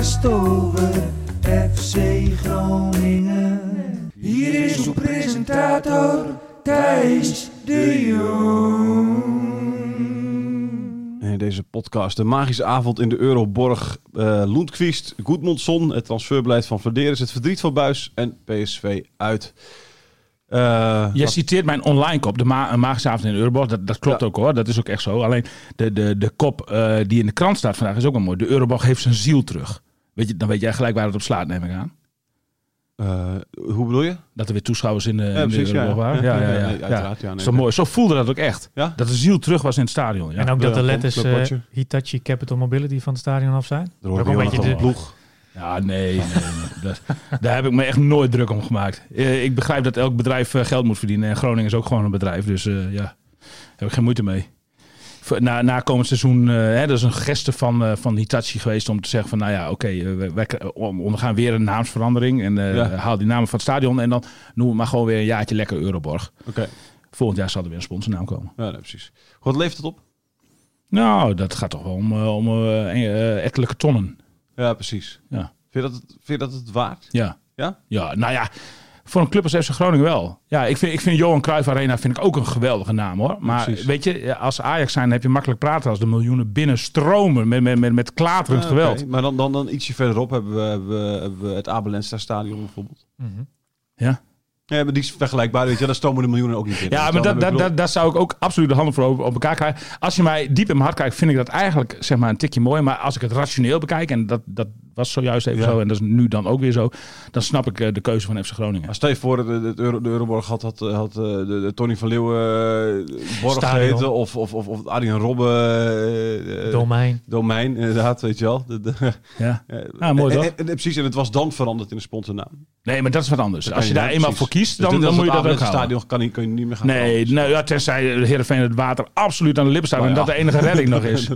Podcast over FC Groningen. Hier is uw presentator Thijs de Jong. In deze podcast de magische avond in de Euroborg. eh Lundqvist, Goedmondson, het transferbeleid van Verderes, het verdriet van Buis en PSV uit. Eh, Je wat- citeert mijn online kop, de ma magische avond in de Euroborg. Dat, dat klopt Ja. ook hoor, dat is ook echt zo. Alleen de, de, de kop eh, die in de krant staat vandaag is ook wel mooi. De Euroborg heeft zijn ziel terug. Weet je, dan weet jij gelijk waar het op slaat, neem ik aan. eh, hoe bedoel je? Dat er weer toeschouwers in de, in de precies, ja. Waren. Ja, Ja, ja, ja, ja. nee, ja. uiteraard, ja, nee, zo mooi. Zo voelde dat ook echt. Ja? Dat de ziel terug was in het stadion. Ja. En ook dat de letters eh. Hitachi Capital Mobility van het stadion af zijn. Er Ook een beetje de- ploeg. Ja, nee, nee, nee. Dat, daar heb ik me echt nooit druk om gemaakt. Eh, ik begrijp dat elk bedrijf geld moet verdienen. En Groningen is ook gewoon een bedrijf. Dus eh, ja, daar heb ik geen moeite mee. Na, na komend seizoen, eh, hè, dat is een geste van, eh, van Hitachi geweest om te zeggen van, nou ja, oké, eh, wij k- ondergaan weer een naamsverandering. En Ja. haal die namen van het stadion en dan noemen we maar gewoon weer een jaartje lekker Euroborg. Oké, Volgend jaar zal er weer een sponsornaam komen. ja, nee, precies. Wat levert het op? Nou, dat gaat toch wel om, om ettelijke tonnen. Ja, precies. Ja. Vind je dat het, vind je dat het waard? Ja. Ja? Ja, nou ja, voor een club als FC Groningen wel. Ja, ik vind, ik vind Johan Cruijff Arena vind ik ook een geweldige naam hoor. Maar Precies. weet je, als Ajax zijn heb je makkelijk praten als de miljoenen binnenstromen met, met, met, met klaterend Ah, geweld. Maar dan, dan, dan ietsje verderop hebben we, hebben we, hebben we het Abelensta stadion bijvoorbeeld. Ja, Ja, maar die is vergelijkbaar, weet je. Daar stomen de miljoenen ook niet in. ja maar dat, dat, dat, daar zou ik ook absoluut de handen voor op, op elkaar krijgen. Als je mij diep in mijn hart kijkt, vind ik dat eigenlijk zeg maar, een tikje mooi. Maar als ik het rationeel bekijk, en dat, dat was zojuist even Ja. zo, en dat is nu dan ook weer zo, dan snap ik eh, de keuze van FC Groningen. Maar stel je voor, de, de, de, Euro, de Euroborg had, had, had eh, de, de Tony van Leeuwen eh, Borg geheten. Of, of, of, of Arjen Robben eh, eh, Domein. domein, inderdaad, weet je wel. De, de, Ja. eh, Ah, mooi toch? en- en precies, en het was dan veranderd in een sponsornaam. Nee, maar dat is wat anders. Als je daar ja, eenmaal voor kiest, Dus dan, dan moet je dat ook houden. stadion kan, niet, kan je niet meer gaan Nee, nou, ja, tenzij Heerenveen het water absoluut aan de lippen staat en ja. dat de enige redding nog is.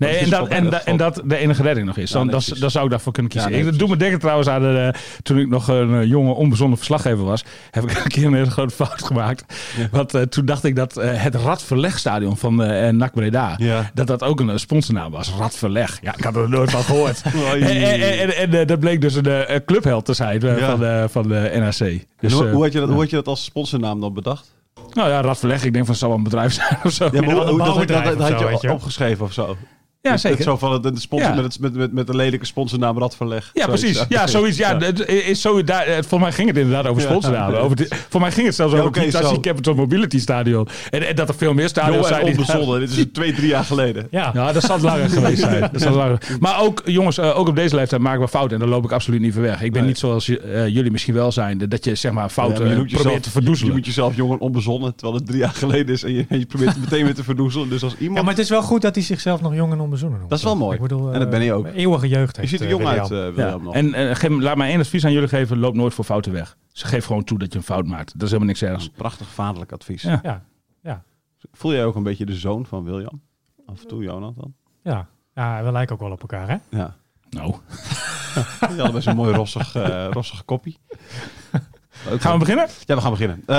Nee, en dat, en, dat, en dat de enige redding nog is. Dan, nee, dan zou ik daarvoor kunnen Ja, kiezen. nee, ik, dat doet me denken trouwens aan de, eh, toen ik nog een eh, jonge, onbezonnen verslaggever was. Heb ik een keer een hele grote fout gemaakt. Want eh, toen dacht ik dat het Radverlegstadion van eh NAC Breda, Ja. dat dat ook een sponsornaam was. Radverleg. Ja, ik had er nooit van gehoord. En en, en, en, dat bleek dus een clubheld te zijn Ja. van, de, van de NAC. Dus, hoe, hoe, had je dat, hoe had je dat als sponsornaam dan bedacht? nou ja, Radverleg. Ik denk van het zal wel een bedrijf zijn of zo. Ja, maar hoe, dat, dat, dat had je je opgeschreven of zo? Ja, Het- zeker. Het zo van het, de sponsor Ja. met, het, met, met, met de lelijke sponsornaam Radverleg. Ja, Zoiets. precies. Ja, zoiets. Ja, het is zo, daar, eh, voor mij ging het inderdaad over sponsornamen. Over voor mij ging het zelfs Ja, over het Hitachi. Capital Mobility Stadion. En, en dat er veel meer stadions zijn. onbezonnen. Dit is twee, drie jaar geleden. Ja. Ja, dat zal langer geweest zijn. Dat zal langer. Maar ook, jongens, eh, ook op deze leeftijd maken we fouten. En daar loop ik absoluut niet voor weg. Ik ben Nee. niet zoals je- eh, jullie misschien wel zijn. Dat je zeg maar Ja, fouten maar je noemt jezelf- probeert te Je, verdoezelen. moet jezelf jong en onbezonnen, terwijl het drie jaar geleden is. En je, en je probeert het meteen weer te verdoezelen. Dus als iemand... Ja, maar het is wel goed dat hij zichzelf nog jong en onbezonnen noemt. Dat is wel mooi. Ik bedoel, En dat ben je eh, ook. Eeuwige jeugd je heeft ziet er jong uit, William. eh, William, Ja. nog. En eh, geef- laat mij één advies aan jullie geven. Loop nooit voor fouten weg. Ze geef gewoon toe dat je een fout maakt. Dat is helemaal niks ergs. Een prachtig vaderlijk advies. Ja. Ja, ja, Voel jij ook een beetje de zoon van William? Af en toe, Jonathan? ja. ja, we lijken ook wel op elkaar, hè? Ja. Nou, Die hadden best een mooi rossig, eh rossig koppie. Ook Gaan we beginnen? Ja, we gaan beginnen. Eh,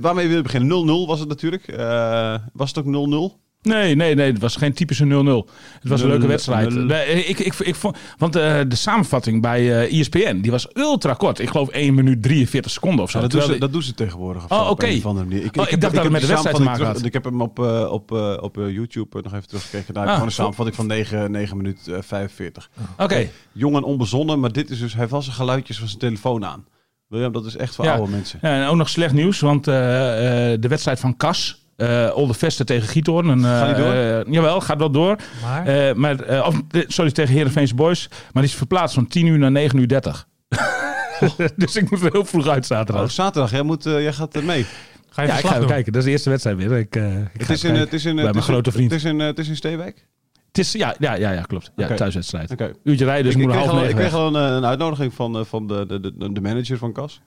waarmee willen we beginnen? 0-0 was het natuurlijk. Eh, was het ook 0-0? Nee, nee, nee. Het was geen typische 0-0. Het was een leuke 0-0. wedstrijd. Nee, ik, ik, ik, vond, want eh, de samenvatting bij eh ESPN die was ultra kort. Ik geloof 1 minuut 43 seconden of zo. Ja, dat, doen ze, dat doen ze tegenwoordig. of Oh, oké. Ik, Oh, ik heb- dacht dat het met de wedstrijd te maken terug- Ik heb hem op, eh, op, eh, op eh, YouTube eh, nog even teruggekeken. Daar heb Ah, ik gewoon een samenvatting van 9, 9 minuten eh, 45. Oké. Jong en onbezonnen, maar dit is dus... Hij wel zijn geluidjes van zijn telefoon aan. William, dat is echt voor Ja. oude mensen. Ja, en ook nog slecht nieuws, want eh, eh, de wedstrijd van Kas, eh Olde Veste tegen Giethoorn. Eh, Gaat die door? eh, jawel, gaat wel door. Maar Eh, maar, eh, of, eh, sorry, tegen Heerenveense Boys. Maar die is verplaatst van 10 uur naar 9 uur 30. dus ik moet er heel vroeg uit Oh, zaterdag. zaterdag, jij, moet, eh, jij gaat er mee. ga je ja, ik ga doen? kijken. Dat is de eerste wedstrijd weer. Ik, eh, ik Het is, in, het is in, Bij mijn is grote vriend. Het is in, eh, het is in Steewijk? Het is, ja, ja, ja, ja, klopt. Ja, thuiswedstrijd. Oké. Uurtje rijden, dus ik, half al, ik kreeg al een, een uitnodiging van, eh, van de, de, de, de manager van Cas.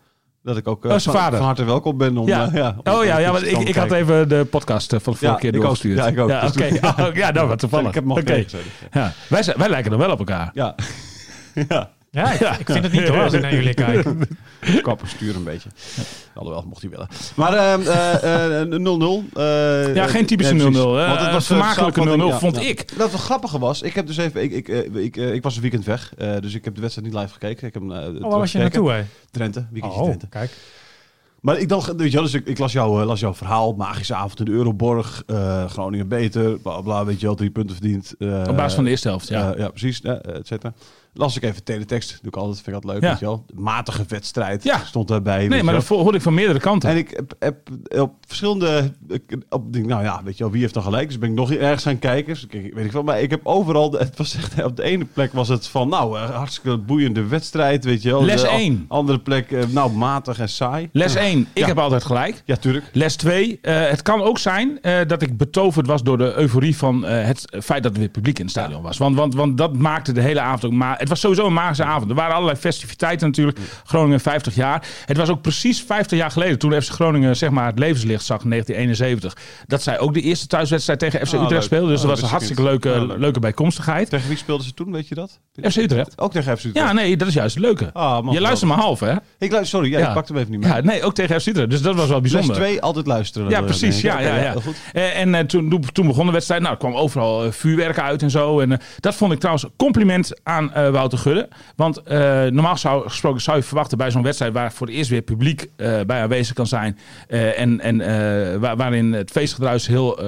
Dat ik ook eh, Oh, van, vader. van harte welkom ben om... Ja. eh, ja, om- Oh ja, ja want ik, ik had even de podcast eh, van de vorige Ja, keer doorgestuurd. Ja, ik ook. Ja, oké. toen- Oh, ja, nou wat toevallig. Ik heb hem nog tegen Ja. Wij, zijn, wij lijken dan wel op elkaar. Ja. ja. Ja, ik, ik vind het niet hoor, als ik naar jullie kijk. Kapper stuur een beetje. Alhoewel, mocht hij willen. Maar ehm, eh, eh, 0-0. eh, Ja, geen typische 0-0. nee, precies. eh, Want het was vermakelijke 0-0, samenvatting, ja, vond ik. Dat wat grappige was, ik heb dus even, ik, ik, ik, ik was een weekend weg, dus ik heb de wedstrijd niet live gekeken. Ik heb, Oh, waar was je naartoe, hè? Drenthe, weekendje Oh, Drenthe. kijk. Maar ik dacht, weet je wel, dus ik, ik las, jou, las jouw verhaal, magische avond in de Euroborg, eh, Groningen beter, bla bla, weet je wel, drie punten verdiend. Op basis van de eerste helft, ja. ja, ja precies, et cetera. Las ik even teletext, doe ik altijd, vind ik altijd leuk, Ja. weet je wel. Matige wedstrijd Ja. stond daarbij. nee, maar dat hoorde ik van meerdere kanten. En ik heb, heb op verschillende, op, nou ja, weet je wel, wie heeft dan gelijk? Dus ben ik nog ergens gaan kijken. Dus ik, weet ik wel, maar ik heb overal, het was echt, op de ene plek was het van, nou, eh, hartstikke boeiende wedstrijd, weet je wel. Les De a- één. Andere plek, eh, nou, matig en saai. Les 1, ik heb altijd gelijk. Ja, tuurlijk. Les 2, eh, het kan ook zijn dat ik betoverd was door de euforie van het feit dat er weer publiek in het stadion was. Want, want, want dat maakte de hele avond ook. Maar het was sowieso een magische avond. Er waren allerlei festiviteiten natuurlijk. Groningen 50 jaar. Het was ook precies 50 jaar geleden toen FC Groningen zeg maar, het levenslicht zag in 1971. Dat zij ook de eerste thuiswedstrijd tegen FC Ah, Utrecht leuk. speelden. Dus Oh, dat was dat een hartstikke leuke, leuk. leuke bijkomstigheid. Tegen wie speelden ze toen, weet je dat? FC Utrecht. Ook tegen FC Utrecht? Ja, nee, dat is juist het leuke. Ah, man, Je luistert maar half, hè? Ik luister, sorry, ja, Ja. ik pakte hem even niet meer. Ja, nee, ook tegen FC Utrecht. Dus dat was wel bijzonder. 2, altijd luisteren. Ja, precies. Ja, ja, ja. Eh, En eh, toen, toen begon de wedstrijd. Nou, er kwam overal eh, vuurwerk uit en zo. En dat vond ik trouwens compliment aan Wouter Gudde. Want eh, normaal zou, gesproken zou je verwachten bij zo'n wedstrijd... waar voor het eerst weer publiek eh, bij aanwezig kan zijn... eh, en, en waar- waarin het feestgedruis heel,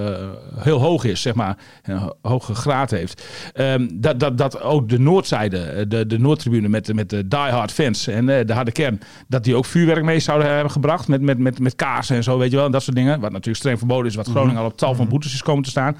heel hoog is, zeg maar. Een ho- hoge graad heeft. Ehm, dat, dat, dat ook de noordzijde, de, de Noordtribune met, met de diehard fans... en de harde kern, dat die ook vuurwerk mee zouden hebben gebracht... met, met, met, met kaarsen en zo, weet je wel. En dat soort dingen. Wat natuurlijk streng verboden is. Wat Groningen al op tal van boetes is komen te staan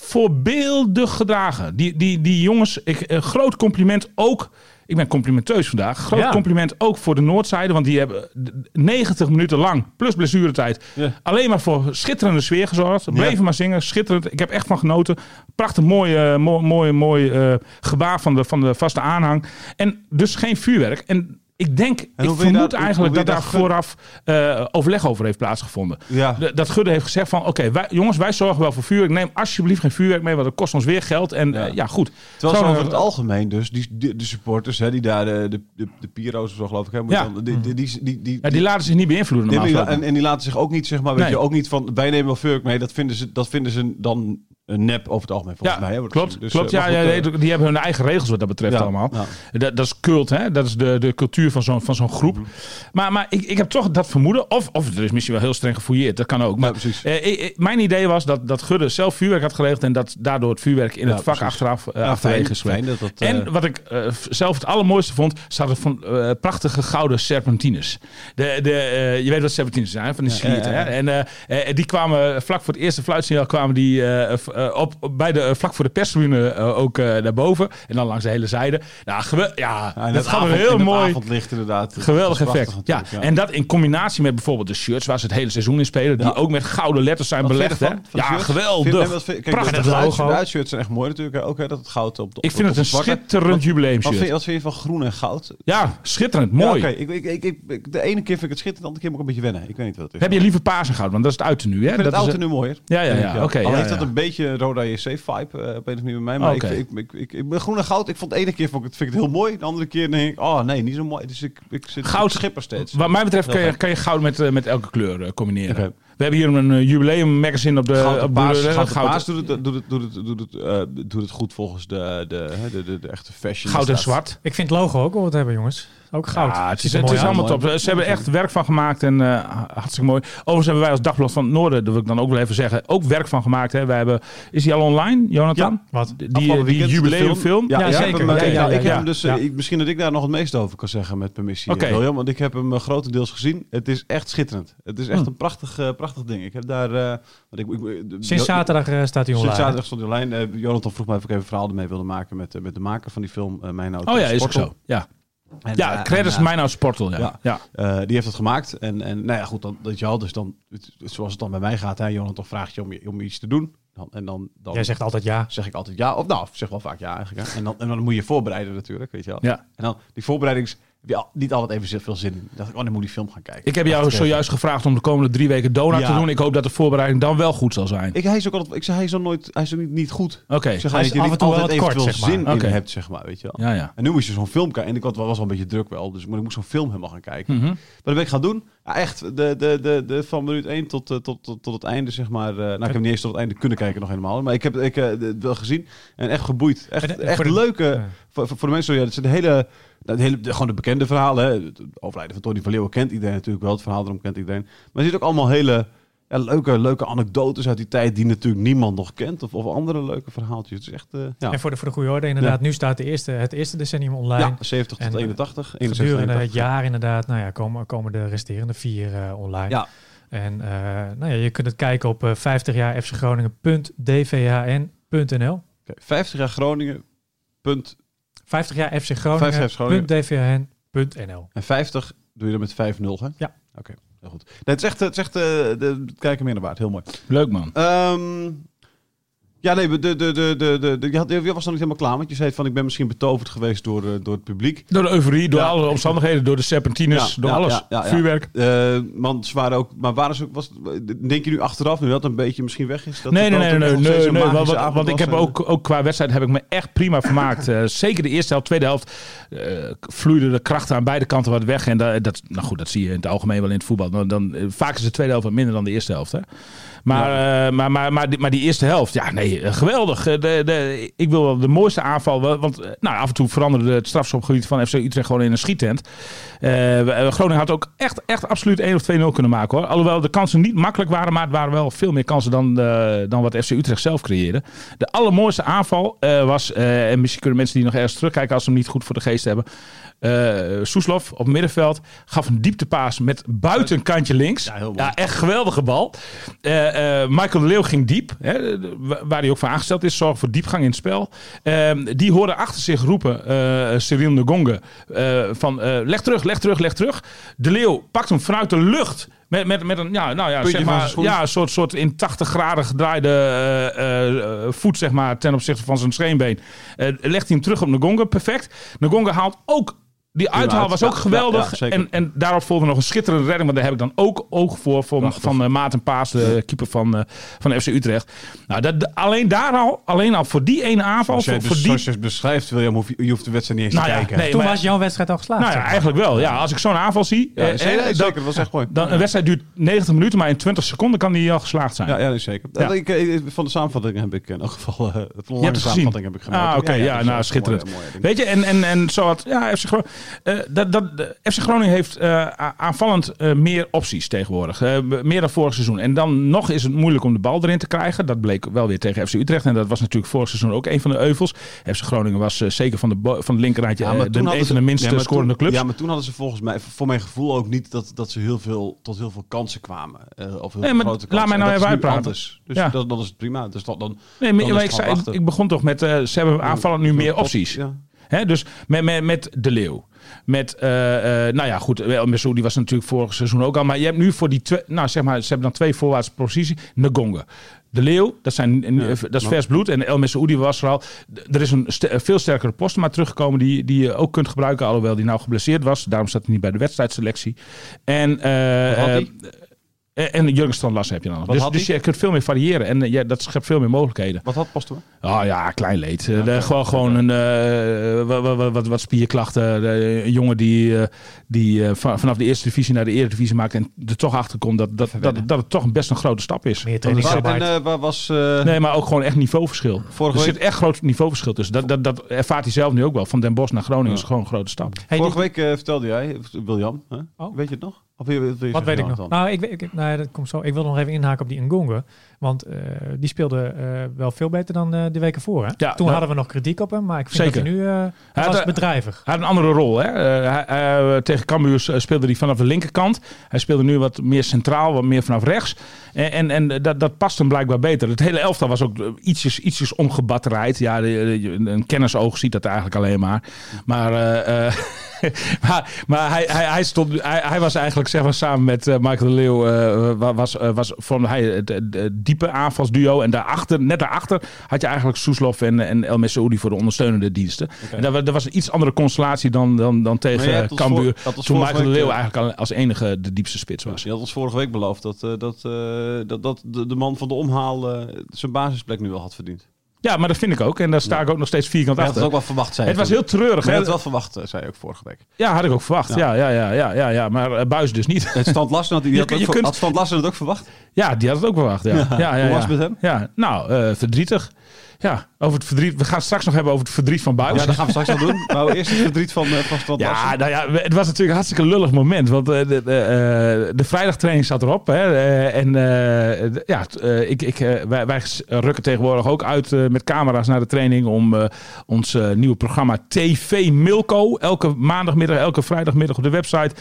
voorbeeldig gedragen. Die, die, die jongens, ik, een groot compliment ook. Ik ben complimenteus vandaag. Groot Ja. compliment ook voor de Noordzijde. Want die hebben d- 90 minuten lang, plus blessuretijd, Ja. alleen maar voor schitterende sfeer gezorgd. Bleven maar zingen, schitterend. Ik heb echt van genoten. Prachtig mooi, eh, mooi, mooi, mooi eh, gebaar van de, van de vaste aanhang. En dus geen vuurwerk. En ik denk, ik vermoed eigenlijk dat daar vooraf eh, overleg over heeft plaatsgevonden. Ja. Dat Gudde heeft gezegd van, oké, wij jongens, wij zorgen wel voor vuurwerk. Neem alsjeblieft geen vuurwerk mee, want dat kost ons weer geld. En Ja. ja goed. Terwijl over het eh, algemeen dus, die, de, de supporters, hè, die daar, de, de, de, de Piro's of zo geloof ik, moet Ja. dan- die, die, die, die, die, Ja, die laten zich niet beïnvloeden normaal en, en die laten zich ook niet, zeg maar, weet Nee. je, ook niet van, wij nemen wel vuurwerk mee, dat vinden ze, dat vinden ze dan nep over het algemeen volgens Ja, mij. Hè, klopt. Dus, klopt eh, ja, ja, eh, die hebben hun eigen regels wat dat betreft Ja, allemaal. ja. Dat, dat is cult, hè? dat is de, de cultuur van zo'n van zo'n groep. Mhm. Maar, maar ik, ik heb toch dat vermoeden, of, of er is misschien wel heel streng gefouilleerd, dat kan ook. Maar, precies. eh, ik- mijn idee was dat, dat Gudde zelf vuurwerk had geregeld en dat daardoor het vuurwerk in het vak precies. achteraf uh, fijn, is fijn dat dat, eh, En wat ik eh, zelf het allermooiste vond, zaten van eh, prachtige gouden serpentines. De, de, eh, je weet wat serpentines zijn, van ja. hè? En eh, eh, die kwamen vlak voor het eerste fluitsignaal kwamen die eh, op, op- bij de, eh, vlak voor de perstribune eh, ook eh, naar boven. En dan langs de hele zijde. Nou, ja, Ja, dat avond- heel mooi... avondlicht inderdaad. Geweldig effect. Ja. en dat in combinatie met bijvoorbeeld de shirts waar ze het hele seizoen in spelen, die Ja. ook met gouden letters zijn Wat belegd. Hè? Ja, shirts? geweldig. Vind- kijk, Prachtig de, logo. de uitshirts zijn echt mooi natuurlijk. Ook hè, dat het goud op de Ik vind het een schitterend jubileumshirt. Wat vind, je, van groen en goud? Ja, schitterend. Mooi. Ja, oké. ik, ik, ik, ik- ik- de ene keer vind ik het schitterend, de andere keer moet ik een beetje wennen. Ik weet niet wat het is. Heb je liever paars en goud? Want dat is het uiten nu. Hè? ik vind dat het is, oud en nu mooier. Ja, ja, ja. Oké. Al ja, heeft ja. dat een beetje een Roda JC-vibe uh, op een of bij mij. Maar ik, ik, ik, ik, ik ben groen en goud. Ik vond de ene keer vond ik, het- vind ik het heel mooi. De andere keer denk ik, oh nee, niet zo mooi. Dus ik, ik zit Goud- schipper steeds. Wat mij betreft kan je, kan je goud met, eh, met elke kleur eh, combineren. We hebben hier een uh, jubileum magazine op de, Goud op de paars, eh, goud paars doet het, doet het, doet het, doet het, eh, doet het goed volgens de, de, hè, de, de, de echte fashion. goud en zwart. Ik vind het logo ook wel wat hebben, jongens. Ook goud. Ja, het is, het is allemaal top. Ze hebben echt werk van gemaakt en eh, hartstikke mooi. Overigens hebben wij als Dagblad van het Noorden, dat wil ik dan ook wel even zeggen, ook werk van gemaakt. Hè. Wij hebben, is die al online, Jonathan? Wat? Die, die jubileumfilm? Ja, zeker. Ja, ja, ja, ik heb ja. hem dus, ik, misschien dat ik daar nog het meeste over kan zeggen met permissie, Oké. William. Want ik heb hem eh, grotendeels gezien. Het is echt schitterend. Het is echt Hm. een prachtig, eh, prachtig ding. Ik heb daar... eh, want ik, ik, Sinds zaterdag staat hij online. Sinds zaterdag stond hij online. Jonathan vroeg mij of ik even een verhaal ermee wilde maken met, met de maker van die film, eh, Mijn Auto Oh ja, is ook zo. Ja, En, ja eh, credits en, eh, mijn nou Sportel. Ja. ja. Ja. eh, die heeft het gemaakt. En, en nou ja, goed, dan, dat je al. Dus dan, het- zoals het dan bij mij gaat, hè, Jonathan vraagt je om, je om iets te doen. Dan, en dan, dan Jij zegt altijd ja. zeg ik altijd ja. Of nou, zeg wel vaak ja eigenlijk. Hè. En, dan, en dan moet je voorbereiden natuurlijk, weet je wel. Ja. En dan, die voorbereiding heb je al- niet altijd even veel zin in. Dan dacht ik, oh, dan moet die film gaan kijken. Ik heb jou zojuist gevraagd om de komende drie weken donut Ja. te doen. Ik hoop dat de voorbereiding dan wel goed zal zijn. Ik, hij is ook altijd, ik zeg, hij is ook nooit, hij is ook niet, niet goed. Oké. Ik zeg, Hij is je af en toe wel altijd wat kort, eventueel zeg maar. zin Oké. in hebt, zeg maar, weet je wel. Ja, ja. En nu moest je zo'n film kijken. En ik had- was wel een beetje druk wel. Dus maar ik moest zo'n film helemaal gaan kijken. Mhm. Maar dat ben ik gaan doen. Ja, echt, de, de, de, de, van minuut 1 tot, eh, tot, tot, tot het einde, zeg maar. eh, nou, ik heb niet eens tot het einde kunnen kijken nog helemaal. Maar ik heb ik, eh, het wel gezien. En echt geboeid. Echt, En, echt voor leuke... Ja. Voor, voor voor de mensen, ja, het zijn de hele... Het hele, de- gewoon de bekende verhalen. Hè. Het overlijden van Tony van Leeuwen kent iedereen natuurlijk wel. Het verhaal erom kent iedereen. Maar er zitten ook allemaal hele ja, leuke, leuke anekdotes uit die tijd... die natuurlijk niemand nog kent. Of, of andere leuke verhaaltjes. Het is echt... eh, ja. En voor de, voor de goede orde, inderdaad, nu staat de eerste, het eerste decennium online. ja, 70 tot En, eh, 81. 71, Gedurende het 81. jaar inderdaad, nou ja, komen, komen de resterende vier eh, online. Ja. En nou ja, je kunt het kijken op eh 50 jaar fcgroningen.dvhn.nl. Oké, 50 jaar Groningen. Punt 50 jaar FC 50 jaar Groningen. Groningen.dvhn.nl. En 50 doe je er met 5-0, hè? Ja. Oké, heel goed. Nee, het is echt, het is echt eh, de, het kijken meer naar waard. Heel mooi. Leuk man. Ehm, ja, nee, de, de, de, de, de, de- je, had, je was nog niet helemaal klaar. Want je zei van, ik ben misschien betoverd geweest door, eh, door het publiek. Door de euforie, door Ja. alle omstandigheden, door de serpentines, Ja, door ja, alles. Vuurwerk. Eh, want ze waren ook, maar waren ze ook, was, denk je nu achteraf, nu dat een beetje misschien weg is? Dat Nee, nee, nee, nee, nee, want, ik heb en- ook, ook qua wedstrijd heb ik me echt prima vermaakt. Eh, zeker de eerste helft, tweede helft eh vloeiden de krachten aan beide kanten wat weg. En dat, dat, nou goed, dat zie je in het algemeen wel in het voetbal. Dan, dan, eh, vaak is de tweede helft wat minder dan de eerste helft. Hè? Maar, eh, maar, maar, maar, die, maar die eerste helft, ja nee, eh, geweldig. Eh, De, de, ik wil wel de mooiste aanval, want nou, af en toe veranderde het strafschopgebied van FC Utrecht gewoon in een schiettent. We- eh, Groningen had ook echt, echt absoluut 1 of 2-0 kunnen maken hoor. Alhoewel de kansen niet makkelijk waren, maar het waren wel veel meer kansen dan, dan wat FC Utrecht zelf creëerde. De allermooiste aanval was, en misschien kunnen mensen die nog ergens terugkijken als ze hem niet goed voor de geest hebben. Eh Soeslof op middenveld gaf een dieptepaas met buitenkantje links. Ja, echt geweldige bal. Eh, eh, Michael de Leeuw ging diep, hè, wa- waar hij ook voor aangesteld is. Zorg voor diepgang in het spel. Ehm, die hoorde achter zich roepen, eh Cyril de Gonge, eh, van eh, leg terug, leg terug, leg terug. De Leeuw pakt hem vanuit de lucht. Met, met, met een, ja, nou ja, Puntje zeg maar, ja, een soort, soort in 80 graden gedraaide eh, eh, eh, voet, zeg maar, ten opzichte van zijn scheenbeen. Eh, legt hij hem terug op Ngonga, perfect. Ngonga haalt ook, die uithaal uit. was ook geweldig. ja, ja, zeker. en, en daarop volgde nog een schitterende redding, want daar heb ik dan ook oog voor, van, Prachtig. van eh, Maarten Paas, de keeper van, eh, van FC Utrecht. Nou, dat, alleen daar al, alleen al voor die ene aanval, Als jij voor, die... zoals je het beschrijft, William, hoef je, je hoeft de wedstrijd niet eens Nou te ja, kijken. nee, Toen maar- was jouw wedstrijd al geslaagd. Nou ja, maar. eigenlijk wel. Ja, als ik zo'n aanval zie, Ja, eh, zeker, nee, dan- zeker, dat was echt mooi. dan, een wedstrijd duurt 90 minuten, maar in 20 seconden kan die al geslaagd zijn. Ja, ja nee, zeker. Ja. Ik, ik- van de samenvatting heb ik in elk geval... lange hebt het gezien. samenvatting heb ik gemeld. Ah, oké. ja, is nou, schitterend. Weet je, en, en, en zo had, ja, FC Eh, dat, dat, de FC Groningen heeft eh, aanvallend eh, meer opties tegenwoordig. Eh, meer dan vorig seizoen. En dan nog is het moeilijk om de bal erin te krijgen. Dat bleek wel weer tegen FC Utrecht. En dat was natuurlijk vorig seizoen ook een van de euvels. FC Groningen was eh, zeker van de, van de linkerrijtje Ja, eh, de, een van de ja, maar scorende clubs. Ja, maar toen hadden ze volgens mij, voor mijn gevoel ook niet dat, dat ze heel veel, tot heel veel kansen kwamen. eh, of heel Nee, maar grote laat kansen. mij En nou even uitpraten. anders. Dus Ja. dat, dat is prima. Dus dat, dan, Nee, maar, dan maar is ik, zei, ik begon toch met, eh, ze hebben aanvallend nu meer opties. Ja. Hè, dus met, met, met De Leeuw. Met, eh, eh, nou ja, goed, El die was natuurlijk vorig seizoen ook al. Maar je hebt nu voor die twee, nou zeg maar, ze hebben dan twee voorwaartse posities. Ngonga. De Leeuw, dat, zijn, eh, Ja, dat is vers bloed. En El Messoudi was er al. Er is een st- veel sterkere post maar teruggekomen die, die je ook kunt gebruiken. Alhoewel die nou geblesseerd was. Daarom staat hij niet bij de wedstrijdselectie. En, En, en Jurgen Strand heb je dan. Wat Dus, had dus je kunt veel meer variëren. En eh, ja, dat schept veel meer mogelijkheden. Wat had Pastoor? Oh ja, klein leed. Eh, de- gewoon gewoon een, eh, wa- wa- wa- wat, wat spierklachten. De- een jongen die, eh, die eh, va- vanaf de eerste divisie naar de eredivisie maakt. En er toch achter komt dat, dat, dat, dat het toch best een grote stap is. Meer en, eh, waar was... eh, Nee, maar ook gewoon echt niveauverschil. Vorige er week- zit echt groot niveauverschil tussen. Dat, dat, dat ervaart hij zelf nu ook wel. Van Den Bosch naar Groningen is gewoon een grote stap. Hey, Vorige week vertelde jij, William, hè? Oh. weet je het nog? Of wil je, wil je Wat weet ik nog? Nou, ik, weet- ik, nou dat komt zo. Ik wil nog even inhaken op die Ngonga. Want eh, die speelde eh, wel veel beter dan eh, de weken voor. Hè? Ja, Toen ja. hadden we nog kritiek op hem. Maar ik vind Zeker. dat hij nu hij was bedrijvig. Hij had een andere rol. Hè? Hij- tegen Cambuur speelde hij vanaf de linkerkant. Hij speelde nu wat meer centraal, wat meer vanaf rechts. En, en, en dat, dat past hem blijkbaar beter. Het hele elftal was ook ietsjes, ietsjes omgebatterijd. Ja, een kennersoog ziet dat eigenlijk alleen maar. Maar, maar, maar hij, hij, hij, stond, hij, hij was eigenlijk zeg maar, samen met Michael de Leeuw... wa- was, was hij het, diepe aanvalsduo. En daarachter, net daarachter had je eigenlijk Soeslof en, en El Messoudi voor de ondersteunende diensten. En dat, wa- dat was een iets andere constellatie dan, dan, dan tegen Cambuur. voor- Toen Michael de Leeuw eh, eigenlijk al als enige de diepste spits was. Je had ons vorige week beloofd dat, eh, dat, dat, dat de, de man van de omhaal eh, zijn basisplek nu wel had verdiend. Ja, maar dat vind ik ook. En daar sta ik ook nog steeds vierkant Je had het achter. ook wel verwacht, zei Het was heel treurig. Hè? had het wel verwacht, eh, zei je ook vorige week. Ja, had ik ook verwacht. Ja, ja, ja, ja, ja, ja. Maar uh, Buis dus niet. Het Stand Lassen had, die Je had, ook kunt- had Stand Lassen het ook verwacht? Ja, die had het ook verwacht. Ja, ja, ja, ja, Hoe was het met hem? Ja, nou, eh, verdrietig. Ja, over het verdriet. We gaan het straks nog hebben over het verdriet van Buis. Ja, dat gaan we straks wel doen. Maar eerst het verdriet van, eh, van Stand Ja, nou ja, het was natuurlijk een hartstikke lullig moment. Want eh, de, de, eh, de vrijdagtraining zat erop. Hè, en ja, ik, ik, wij, wij rukken tegenwoordig ook uit met camera's naar de training om ons nieuwe programma TV Milko. Elke maandagmiddag, elke vrijdagmiddag op de website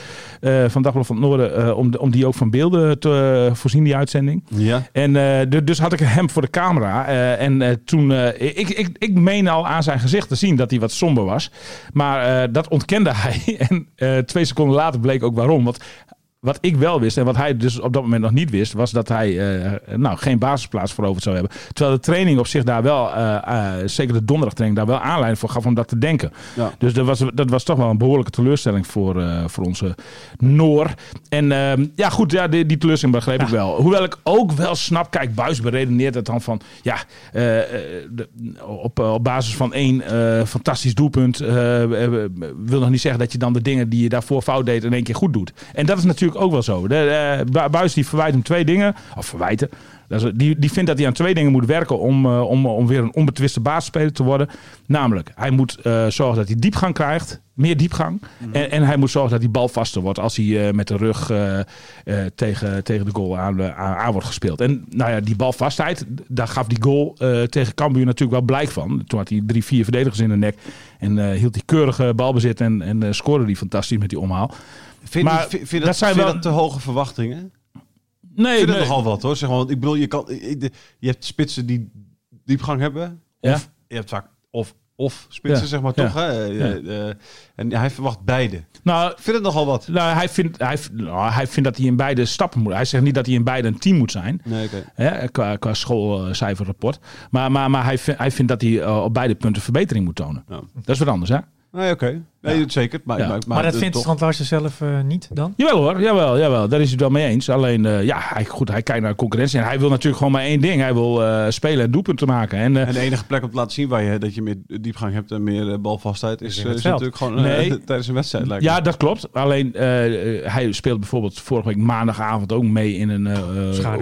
van Dagblad van het Noorden. om, de- om die ook van beelden te voorzien, die uitzending. Ja. En du- dus had ik hem voor de camera. en toen, ik, ik, ik meen al aan zijn gezicht te zien dat hij wat somber was. Maar eh, dat ontkende hij. En eh, twee seconden later bleek ook waarom. Want wat ik wel wist en wat hij dus op dat moment nog niet wist, was dat hij eh, nou, geen basisplaats veroverd zou hebben. Terwijl de training op zich daar wel, eh, eh, zeker de donderdagtraining, daar wel aanleiding voor gaf om dat te denken. Ja. Dus dat was, dat was toch wel een behoorlijke teleurstelling voor, voor onze Noor. En ehm, ja, goed, ja, die, die teleurstelling begreep ik wel. Hoewel ik ook wel snap, kijk, Buis beredeneert het dan van, ja, de- op, op basis van één fantastisch doelpunt wil nog niet zeggen dat je dan de dingen die je daarvoor fout deed in één keer goed doet. En dat is natuurlijk ook wel zo. De, eh, Bu- Buis die verwijt hem twee dingen, of verwijten. Dat is- Die, die vindt dat hij aan twee dingen moet werken om, eh, om, om weer een onbetwiste basisspeler te worden. Namelijk, hij moet eh, zorgen dat hij diepgang krijgt. Meer diepgang. en, en hij moet zorgen dat hij bal vaster wordt als hij met de rug tegen, tegen de goal aan, aan, wordt gespeeld. En nou ja, die balvastheid, daar gaf die goal tegen Cambuur natuurlijk wel blijk van. Toen had hij drie, vier verdedigers in de nek. En hield hij keurige balbezit en, en scoorde die fantastisch met die omhaal. Vind, Maar vind, vind dat zijn wel- dat te hoge verwachtingen? Nee, Ik vind nee. het nogal wat hoor. Zeg maar, want ik bedoel, je, kan, je hebt spitsen die diepgang hebben. Ja. Of je hebt vaak of, of spitsen, Ja. zeg maar Ja. toch. Hè? Eh, eh, en hij verwacht beide. Nou, Ik vind het nogal wat. Nou, hij vindt, hij, nou, hij vindt dat hij in beide stappen moet. Hij zegt niet dat hij in beide een team moet zijn. Nee. Hè, qua, qua schoolcijferrapport. Maar, maar, maar hij, vindt, hij vindt dat hij eh, op beide punten verbetering moet tonen. Dat is wat anders, hè? Nee, oké. Nee, zeker. Maar, Ja. maar, Maar, dat vindt Strand Larsen zelf eh, niet dan? Jawel hoor, jawel, jawel. Daar is hij het wel mee eens. Alleen, eh, ja, hij, goed, hij kijkt naar de concurrentie. En hij wil natuurlijk gewoon maar één ding. Hij wil eh, spelen en doelpunten maken. En, eh, En de enige plek om te laten zien waar je dat je meer diepgang hebt en meer balvastheid is, is natuurlijk gewoon Nee. tijdens een wedstrijd. Lijkt ja, me. dat klopt. Alleen, hij speelde bijvoorbeeld vorige week maandagavond ook mee in een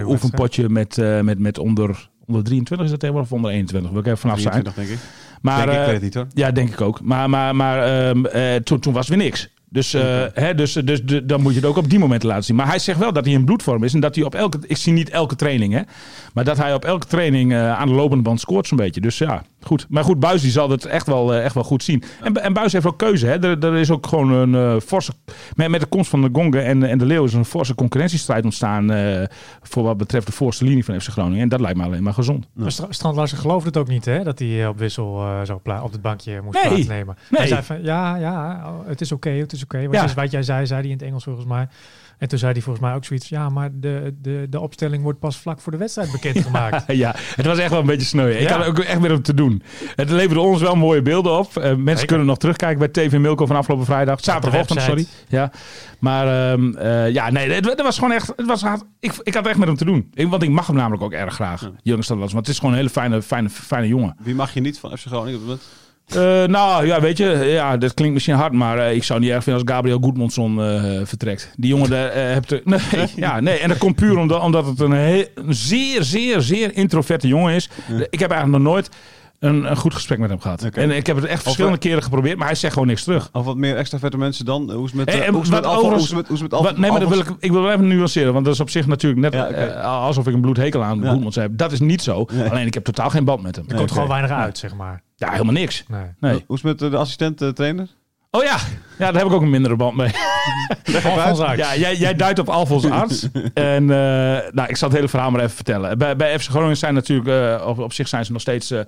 oefenpotje met, eh, met, met onder, onder 23 is dat tegenwoordig of onder 21. Wil ik even vanaf zijn. 23 denk ik. Maar, denk ik, eh, weet het niet hoor. Ja, denk ik ook. Maar, maar, maar ehm, eh, toen, toen was weer niks. Dus, eh, hè, dus, dus, dan moet je het ook op die momenten laten zien. Maar hij zegt wel dat hij in bloedvorm is. En dat hij op elke. Ik zie niet elke training, hè. Maar dat hij op elke training aan de lopende band scoort, zo'n beetje. Dus ja, goed. Maar goed, Buis die zal het echt wel, eh, echt wel goed zien. En, en Buis heeft ook keuze, hè. Er, er is ook gewoon een eh, forse. Met, met de komst van de Gongen en, en de Leeuw is een forse concurrentiestrijd ontstaan. eh, voor wat betreft de voorste linie van FC Groningen. En dat lijkt me alleen maar gezond. Maar Stra- Strand Larsen geloofde het ook niet, hè? Dat hij op wissel zo pla- op het bankje moest Nee. plaatsnemen. Nee. Hij zei van, ja, ja, oh, het is oké, het is oké. Wat, Ja. is wat jij zei, zei hij in het Engels volgens mij. En toen zei hij volgens mij ook zoiets, ja, maar de, de, de opstelling wordt pas vlak voor de wedstrijd bekendgemaakt. ja, het was echt wel een beetje sneu. Ik Ja. had ook echt met hem te doen. Doen. Het leverde ons wel mooie beelden op. Eh, mensen kunnen nog terugkijken bij TV Milko van afgelopen vrijdag. Zaterdagochtend, sorry. Ja. Maar eh, ja, nee, het, het was gewoon echt... Het was, ik, ik had echt met hem te doen. Ik, want ik mag hem namelijk ook erg graag. Jurgen was, want het is gewoon een hele fijne, fijne, fijne jongen. Wie mag je niet van FC Groningen op? Eh, nou, ja, weet je, ja, dat klinkt misschien hard, maar ik zou niet erg vinden als Gabriel Goedmondson vertrekt. Die jongen, daar hebt er, nee, ja, nee, en dat komt puur omdat, omdat het een, heel, een zeer, zeer, zeer introverte jongen is. Ik heb eigenlijk nog nooit een, een goed gesprek met hem gehad. En ik heb het echt verschillende keren geprobeerd, maar hij zegt gewoon niks terug. Of wat meer extra vette mensen dan? Hoe is het met, En- eh, en hoe is het met wat Alfa- hoe overigens- is het met- hoe is het met Alfa- Wat, nee, maar dat wil ik, ik wil wel even nuanceren, want dat is op zich natuurlijk net Ja, eh, alsof ik een bloedhekel aan Ja. Goedmonds heb. Dat is niet zo. Nee. Alleen ik heb totaal geen band met hem. Er komt gewoon weinig uit, zeg maar. Ja, helemaal niks. Nee. Nee. Hoe is het met eh, de assistent eh, trainer? Oh ja. Ja, daar heb ik ook een mindere band mee. Alfons Arts. Ja, jij, jij duidt op Alfons Arts. en eh, nou, ik zal het hele verhaal maar even vertellen. Bij, bij FC Groningen zijn natuurlijk, eh, op, op zich zijn ze nog steeds eh,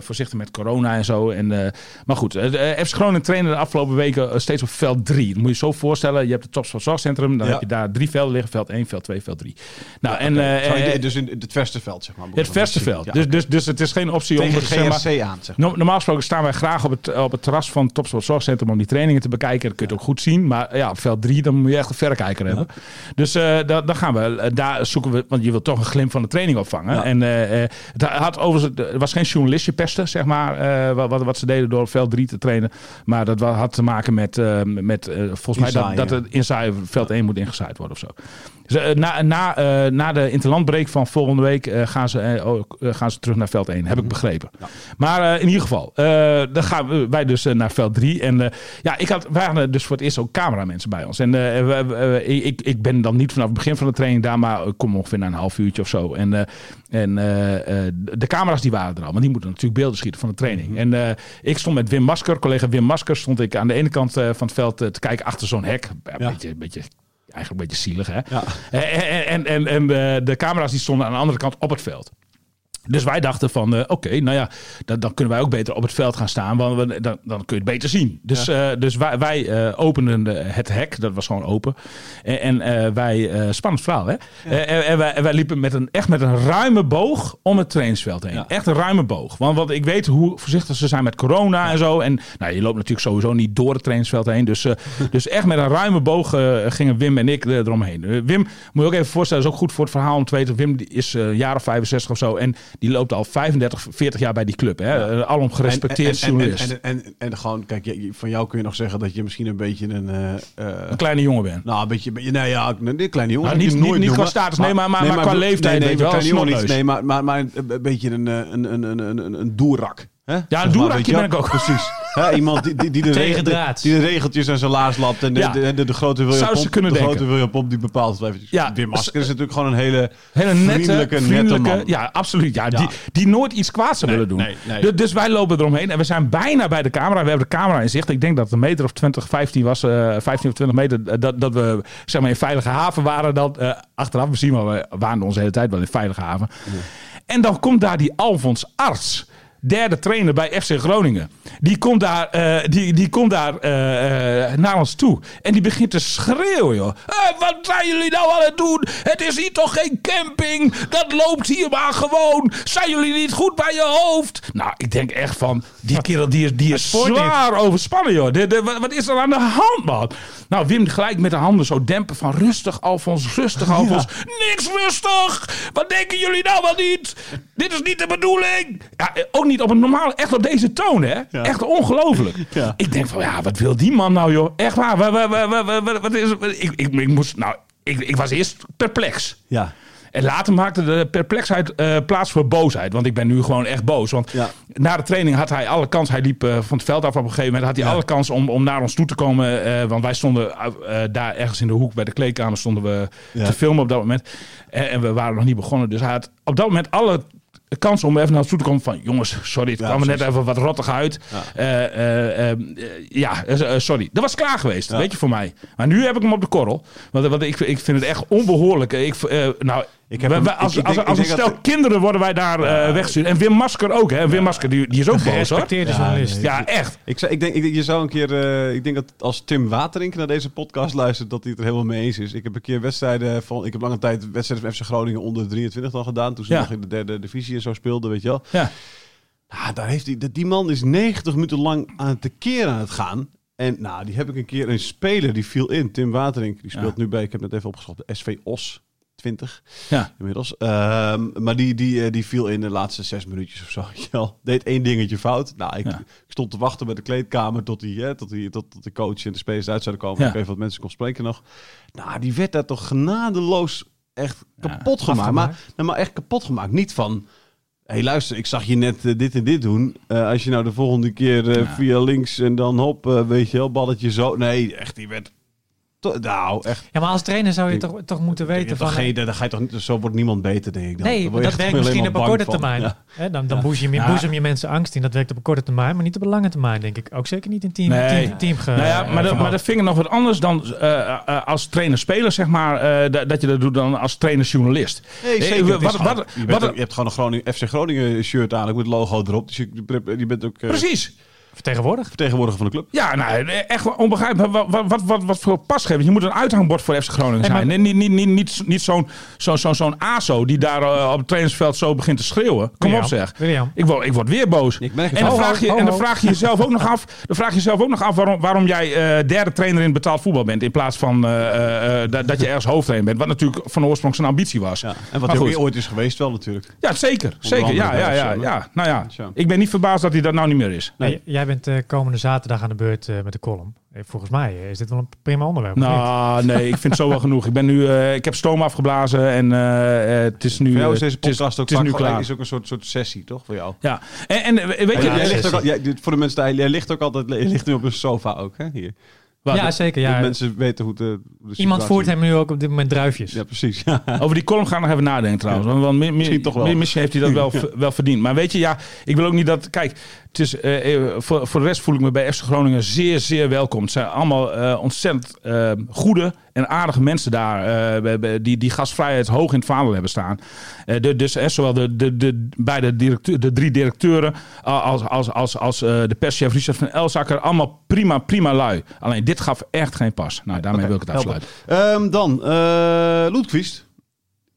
voorzichtig met corona en zo. En, eh, maar goed, eh, FC Groningen trainde de afgelopen weken steeds op veld 3. Dat moet je je zo voorstellen. Je hebt het Topsport Zorgcentrum. Dan Ja. heb je daar drie velden liggen. Veld 1, veld 2, veld 3. Nou, en, eh, eh, dus in het verste veld, zeg maar. het verste veld. Ja, Dus, dus, dus het is geen optie om... Tegen het, zeg maar- aan, zeg maar. Normaal gesproken staan wij graag op het, op het terras van het Topsport Zorgcentrum om die trainingen te bekijken. Dat kun je het ook goed zien. Maar ja, op veld 3 dan moet je echt een verrekijker hebben. Dus eh dan, dan gaan we, eh, daar zoeken we, want je wilt toch een glimp van de training opvangen. En eh, het had overigens, er was geen journalistje pesten, zeg maar, wat, wat, wat ze deden door op veld 3 te trainen. Maar dat had te maken met, met volgens mij dat, dat het inzaaien veld 1 moet ingezaaid worden of zo. Dus, eh, na, na, eh, na de interlandbreek van volgende week eh, gaan, ze, ook, gaan ze terug naar veld 1, heb ik begrepen. Maar in ieder geval, dan gaan wij dus naar veld 3. En ja, ik had, wij hadden dus voor het eerst ook cameramensen bij ons. En ik, ik ben dan niet vanaf het begin van de training daar, maar ik kom ongeveer na een half uurtje of zo. En, en de camera's die waren er al, want die moeten natuurlijk beelden schieten van de training. En eh, ik stond met Wim Masker, collega Wim Masker, stond ik aan de ene kant van het veld te kijken achter zo'n hek. Ja, Ja. Beetje, beetje, eigenlijk een beetje zielig, hè? Ja. En, en, en, en eh, de camera's die stonden aan de andere kant op het veld. Dus wij dachten van, eh, oké, nou ja, dan, dan kunnen wij ook beter op het veld gaan staan, want we, dan, dan kun je het beter zien. Dus, eh, dus wij, wij eh, openden de- het hek, dat was gewoon open. En, en wij, spannend verhaal hè. En, en wij, en wij liepen met een, echt met een ruime boog om het trainingsveld heen. Ja. Echt een ruime boog. Want, want ik weet hoe voorzichtig ze zijn met corona en zo. En nou, je loopt natuurlijk sowieso niet door het trainingsveld heen. Dus, dus echt met een ruime boog gingen Wim en ik er- eromheen. Wim, moet je ook even voorstellen, is ook goed voor het verhaal om te weten. Wim is een jaar of 65 of zo. En die loopt al 35, 40 jaar bij die club. Hè? Alom gerespecteerd en, en, en, journalist. en, en, en, gewoon, kijk, van jou kun je nog zeggen dat je misschien een beetje een... eh, eh, een kleine jongen bent. nou, een beetje, nee, ja, een kleine jongen. Nou, niet- nooit niet- qua status, nee, maar- maar- maar qua leeftijd, Nee, nee, wel. Nee, maar, maar, maar een, beetje een, eh, een, een, een, een, een, een doerak. Hè? Zeg maar, doerakje je ben ik ook. Precies. Hè, iemand die, die, die, de regel- die de regeltjes en zijn laars lapt. En de, Ja. de, de, de grote William Zou ze Pomp, de denken. grote William Pomp die bepaalt eventjes. Ja, Wim Masker is natuurlijk gewoon een hele, Hele nette, vriendelijke, vriendelijke, nette man. ja, absoluut. Ja, Ja. Die, die nooit iets kwaads zou willen doen. nee, nee. Dus, dus wij lopen eromheen en we zijn bijna bij de camera. We hebben de camera in zicht. Ik denk dat het een meter of 20, 15 was, eh 15 of 20 meter, eh, dat, dat we zeg maar in veilige haven waren. Dan, eh, achteraf misschien, maar we waren onze hele tijd wel in veilige haven. En dan komt daar die Alfons Arts. Derde trainer bij FC Groningen. Die komt daar, eh, die, die komt daar eh, eh, naar ons toe. En die begint te schreeuwen, joh. Wat zijn jullie nou aan het doen? Het is hier toch geen camping? Dat loopt hier maar gewoon. Zijn jullie niet goed bij je hoofd? Nou, ik denk echt van... Die kerel die is, die is zwaar overspannen, joh. De, de, wat, is er aan de hand, man? Nou, Wim gelijk met de handen zo dempen van... Rustig, Alfons, rustig, Alfons. Niks rustig! Wat denken jullie nou wel niet? Dit is niet de bedoeling. Ja, ook niet op een normale... Echt op deze toon, hè? Echt ongelooflijk. Ja. Ik denk van, ja, wat wil die man nou, joh? Echt waar. Wat, wat, wat, wat, wat- wat is ik, ik, ik moest... Nou, ik, ik was eerst perplex. Ja. En later maakte de perplexheid eh, plaats voor boosheid. Want ik ben nu gewoon echt boos. Want Ja. na de training had hij alle kans. Hij liep eh, van het veld af op een gegeven moment. Had hij alle kans om, om naar ons toe te komen. eh, want wij stonden daar ergens in de hoek bij de kleedkamer stonden we Ja. te filmen op dat moment. En, en we waren nog niet begonnen. Dus hij had op dat moment alle kans om even naar toe te komen van... jongens, sorry, het Ja, kwam er net even wat rottig uit. Eh, eh, eh, ja, eh, sorry. Dat was klaar geweest, Ja. weet je, voor mij. Maar nu heb ik hem op de korrel. Want, want ik, ik vind het echt onbehoorlijk. Ik, nou, Ik heb we- hem- we- als, ik- ik als, denk- als ik een denk stel dat- kinderen worden wij daar eh weggestuurd. En Wim Masker ook, hè. Wim Masker, die, die is ook boos, hoor. Ja, journalist. nee. Ja, echt. Ik, ik, denk, ik, je zou een keer, eh, ik denk dat als Tim Waterink naar deze podcast luistert, dat hij het er helemaal mee eens is. Ik heb een keer wedstrijden van, ik heb lange tijd wedstrijden van FC Groningen onder de 23 dan gedaan, toen ze Ja. nog in de derde divisie en zo speelden, weet je wel. Ja. Ja, daar heeft die man is 90 minuten lang aan het tekeer aan het gaan. En nou, die heb ik een keer een speler die viel in. Tim Waterink, die speelt Ja. nu bij, ik heb net even opgeschreven, de SV Os 20 Ja. inmiddels. Ehm, maar die, die, eh, die viel in de laatste zes minuutjes of zo. wel. Deed één dingetje fout. Nou, ik, Ja. ik stond te wachten bij de kleedkamer tot, die, hè, tot, die, tot, tot de coach en de spelers uit zouden komen. Ja. Ik even wat mensen kon spreken nog. Nou, die werd daar toch genadeloos echt Ja, kapot gemaakt. Maar, nou, maar echt kapot gemaakt. Niet van... Hé, hey, luister, ik zag je net eh, dit en dit doen. Eh, als je nou de volgende keer via links en dan hop, weet je wel, balletje zo. Nee, echt, die werd... to- Nou, echt. Ja, maar als trainer zou je Ik- toch, toch moeten Je weten van... toch geen, daar ga je toch niet, zo wordt niemand beter, denk ik dan. Nee, je dat werkt misschien op een korte van. termijn. Ja. Dan dan Ja. boezem, je, boezem je mensen angst in. Dat werkt op een korte termijn, maar niet op een lange termijn, denk ik. Ook zeker niet in team, Nee. team, team ge- Nou ja, maar, dat, verband. maar dat vind ik nog wat anders dan eh, eh, als trainer-speler, zeg maar, eh, dat- dat je dat doet dan als trainer-journalist. Nee, Eh, wat- Het is wat- gewoon- wat- je, bent wat- ook- je hebt gewoon een Groningen, FC Groningen shirt aan, ook met het logo erop. Dus je, je bent ook eh, Precies. Vertegenwoordig. vertegenwoordiger van de club. Ja, nou, echt onbegrijpelijk. Wat, wat, wat, wat, wat voor pas geven. Je moet een uithangbord voor FC Groningen Hey, zijn. maar- Nee, niet, niet, niet, niet, niet zo'n zo, zo, zo'n ASO die daar eh, op het trainingsveld zo begint te schreeuwen. Kom William, op zeg. William. Ik word, ik word weer boos. Ik En dan, vraag je, en dan vraag je jezelf ook nog af, dan vraag je jezelf ook nog af waarom, waarom jij eh, derde trainer in het betaald voetbal bent. In plaats van eh, dat, dat je ergens hoofdtrainer bent. Wat natuurlijk van oorsprong zijn ambitie was. Ja. En Maar wat hij ooit is geweest wel natuurlijk. Ja, zeker. zeker. Ja, ja, ja, ja. Nou ja, ik ben niet verbaasd dat hij dat nou niet meer is. Hey, jij bent eh, komende zaterdag aan de beurt eh, met de column. Eh, volgens mij eh, is dit wel een prima onderwerp. Nou, nee, ik vind het zo wel genoeg. Ik ben nu, eh, ik heb stoom afgeblazen en eh, eh, het is nu, Voor jou is deze het is, podcast ook, het is vaak nu klaar. is ook een soort, soort sessie, toch? Voor jou. Ja, en, en weet je, jij, ligt ook, al- jij, voor de mensen daar, jij ligt ook altijd je ligt nu op een sofa ook, hè? Hier. ja, zeker. Ja. mensen weten hoe de, Iemand voert hem nu ook op dit moment druifjes. Ja, precies. Ja. over die column gaan we nog even nadenken trouwens. Want, want mi- mi- Misschien toch wel. mi- Misschien heeft hij dat wel, wel verdiend. Maar weet je, ja, ik wil ook niet dat... Kijk, het is, eh, eh, voor, voor de rest voel ik me bij FC Groningen zeer, zeer welkom. Het zijn allemaal eh, ontzettend goede en aardige mensen daar. bij- bij- die, die gastvrijheid hoog in het vaandel hebben staan. De, dus zowel de, de, de, beide directeur, de drie directeuren als, als, als, als de perschef Richard van Elzakker. Allemaal prima, prima lui. Alleen dit gaf echt geen pas. Nou, daarmee wil ik het afsluiten. Ehm, dan, Loetkvist.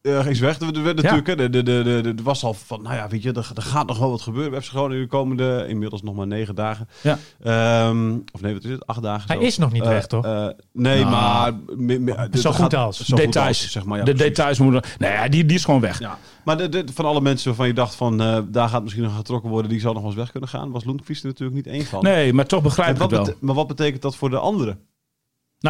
Is weg. Er werd- er Ja. natuurlijk, hè, de, de, de, de, de- was al van, nou ja, weet je, er, er gaat nog wel wat gebeuren bij FC Groningen de komende, inmiddels nog maar negen dagen. Ja. Ehm, of nee, wat is het? Acht dagen Hij is nog niet Eh, weg, toch? eh, nee, Nou, maar... me- me- zo gaat- goed als. zo goed details, als, zeg maar. Ja, de precies. details moeten... Nee, ja, die, die is gewoon weg. Ja. Maar de, de- van alle mensen waarvan je dacht van, eh, daar gaat misschien nog getrokken worden, die zal nog wel eens weg kunnen gaan, was er natuurlijk niet één van. Nee, maar toch begrijp En ik wel. maar wat betekent dat voor de anderen?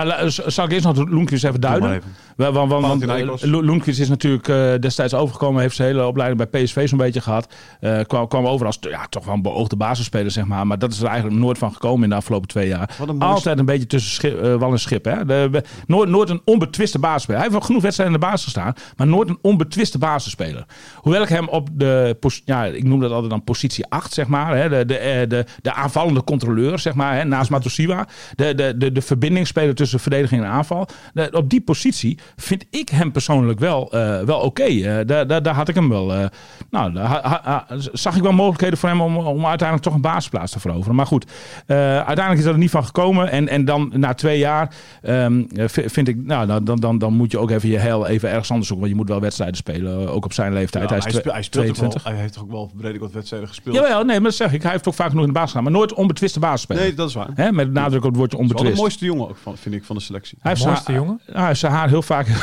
Nou, zal ik eerst nog Loenquist even duiden? even. Want, want, want, eh, Loenquist is natuurlijk eh, destijds overgekomen. Heeft zijn hele opleiding bij PSV zo'n beetje gehad. Eh, kwam, kwam over als ja, toch wel een beoogde basisspeler, zeg maar. Maar dat is er eigenlijk nooit van gekomen in de afgelopen twee jaar. Een Altijd een beetje tussen schip, wal en schip. Hè? De, we- nooit, nooit een onbetwiste basisspeler. Hij heeft wel genoeg wedstrijden in de basis gestaan. Maar nooit een onbetwiste basisspeler. Hoewel ik hem op de, ja, ik noem dat altijd dan positie 8, zeg maar. Hè? De, de, de, de aanvallende controleur, zeg maar. Hè? Naast Matosiwa. De, de, de, de verbindingsspeler tussen verdediging en aanval. Op die positie vind ik hem persoonlijk wel, eh, wel oké. Eh, daar, daar, daar had ik hem wel. eh, nou, daar ha- ha- ha- zag ik wel mogelijkheden voor hem om, om uiteindelijk toch een basisplaats te veroveren. Maar goed, uiteindelijk is dat er niet van gekomen. En, en dan na twee jaar ehm, eh, vind ik, nou, dan, dan, dan, dan moet je ook even je heil even ergens anders zoeken. Want je moet wel wedstrijden spelen, ook op zijn leeftijd. Ja, hij is hij, hij speelt ook 22. wel, hij heeft toch ook wel redelijk wat wedstrijden gespeeld. Jawel, nee, maar dat zeg ik. Hij heeft ook vaak genoeg in de basis gedaan. Maar nooit onbetwiste basisspeler. Nee, dat is waar. Hè, met nadruk op het woordje Wel de onbetwist. mooiste jongen ook, van, vind ik, van de selectie. Hij heeft mooiste zijn- jongen? Ja, hij heeft zijn haar heel vaak.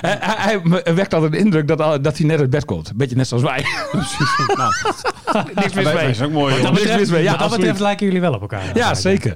hij, hij, hij wekt altijd de indruk dat, dat hij net uit bed komt. Beetje net zoals wij. nou, Niks mis mee. zijn ook mooi, Wat dat betreft. Ja, wat dat absoluut. betreft lijken jullie wel op elkaar. Ja, zeker.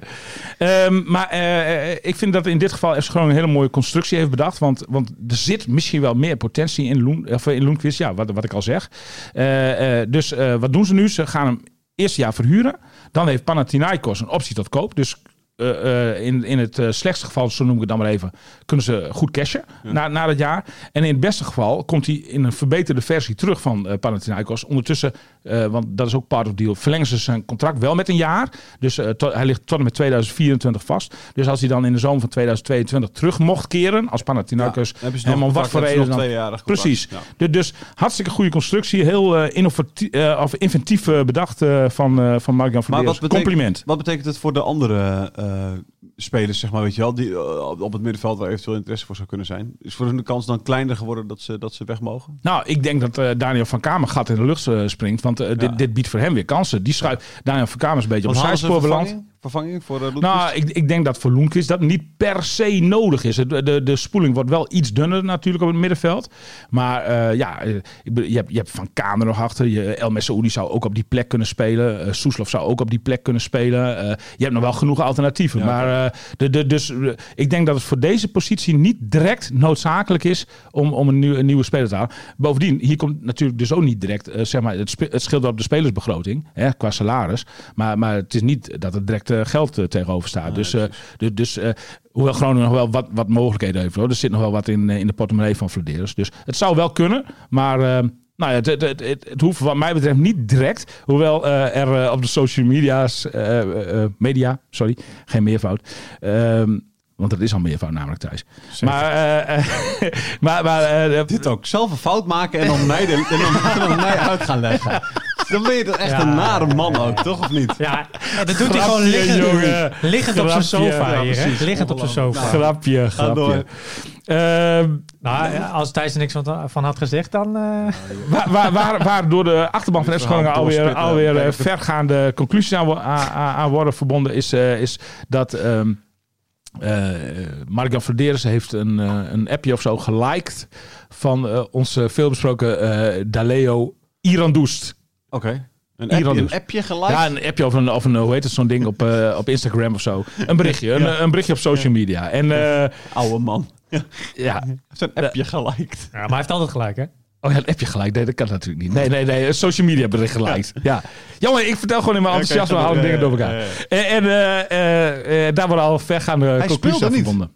Ehm, maar eh, eh, ik vind dat in dit geval FC Groningen een hele mooie constructie heeft bedacht. Want, want er zit misschien wel meer potentie in, Loen, of in Loenquist. Ja, wat, wat ik al zeg. Eh, eh, dus eh, wat doen ze nu? Ze gaan hem eerst jaar verhuren. Dan heeft Panathinaikos een optie tot koop. Dus eh, eh, in, in het eh, slechtste geval, zo noem ik het dan maar even, kunnen ze goed cashen na, na dat jaar. En in het beste geval komt hij in een verbeterde versie terug van Panathinaikos. Ondertussen, eh, want dat is ook part of deal, verlengen ze zijn contract wel met een jaar. Dus eh, tot- hij ligt tot en met 2024 vast. Dus als hij dan in de zomer van 2022 terug mocht keren als Panathinaikos, Ja, om wat voor reden dan... Precies. Ja. Dus, dus hartstikke goede constructie. Heel eh, innovatief, of inventief bedacht van, van Mark-Jan van Maar Beers. wat betekent- Compliment. Wat betekent het voor de andere spelers, zeg maar, weet je wel, die eh, op- het middenveld waar eventueel interesse voor zou kunnen zijn. Is voor hun de kans dan kleiner geworden dat ze, dat ze weg mogen? Nou, ik denk dat eh, Daniel van Kamer gat in de lucht eh, springt. Want Ja. dit, dit biedt voor hem weer kansen. Die schuift Daniel van Kamer is een beetje op Want zijspoor beland. Vervanging, voor uh, Loenquist? Nou, ik, ik denk dat voor Loenquist dat niet per se nodig is. De, de, de spoeling wordt wel iets dunner natuurlijk op het middenveld. Maar eh, ja, eh, je, hebt, je hebt Van Kamer nog achter. Je, El Messaoudi zou ook op die plek kunnen spelen. Eh Soeslof zou ook op die plek kunnen spelen. Eh, je hebt nog wel genoeg alternatieven. Ja, maar eh, de, de, dus, eh, ik denk dat het voor deze positie niet direct noodzakelijk is om, om een, nieuw, een nieuwe speler te halen. Bovendien, hier komt natuurlijk dus ook niet direct, eh, zeg maar, het, het scheelt wel op de spelersbegroting, hè, qua salaris. Maar, maar het is niet dat er direct eh, geld eh, tegenover staat. dus eh, dus, hoewel Groningen nog wel wat, wat mogelijkheden heeft, hoor. er zit nog wel wat in, in de portemonnee van Vladeris. Dus het zou wel kunnen, maar... nou ja, het, het, het, het, hoeft wat mij betreft niet direct. Hoewel er op de social media's, eh, media, sorry, geen meervoud. Ehm, want het is al meervoud namelijk thuis. Maar, eh, maar, maar eh, Dit ook. Zelf een fout maken en dan mij, de, en dan, en dan mij uit gaan leggen. Dan ben je toch echt Ja. een nare man ook, toch? Of niet? Ja, ja, dat doet hij gewoon Grapje, liggend, jongen. liggend op zijn Grapje. sofa Ja, hier. Liggend op zijn sofa. grapje, Ga door. grapje. Ehm, Nou, ja, als Thijs er niks van, van had gezegd, dan... eh, waar, waar, waar, waar door de achterban van FC Groningen alweer, alweer eh, vergaande conclusies aan, aan, worden verbonden, is, eh, is dat ehm eh Mark-Jan Verderes heeft een, eh, een appje of zo geliked van eh, onze veelbesproken eh Daleo Irandoest. Oké. Een, Iran appje, dus. een appje gelijk? Ja, een appje of een, of een hoe heet het, zo'n ding op, eh, op Instagram of zo. Een berichtje, een, een berichtje op social media. En eh, Oude man. ja, Heeft een appje geliked. ja, maar hij heeft altijd gelijk, hè? Oh ja, een appje gelijk. Nee, dat kan natuurlijk niet. Nee, nee, nee. Een social media bericht gelijk. Ja. Jongen, ik vertel gewoon in mijn enthousiasme Ja, alle kijk, dingen door elkaar. ja, En, en eh, eh, eh, daar worden al vergaande conclusies aan niet. verbonden.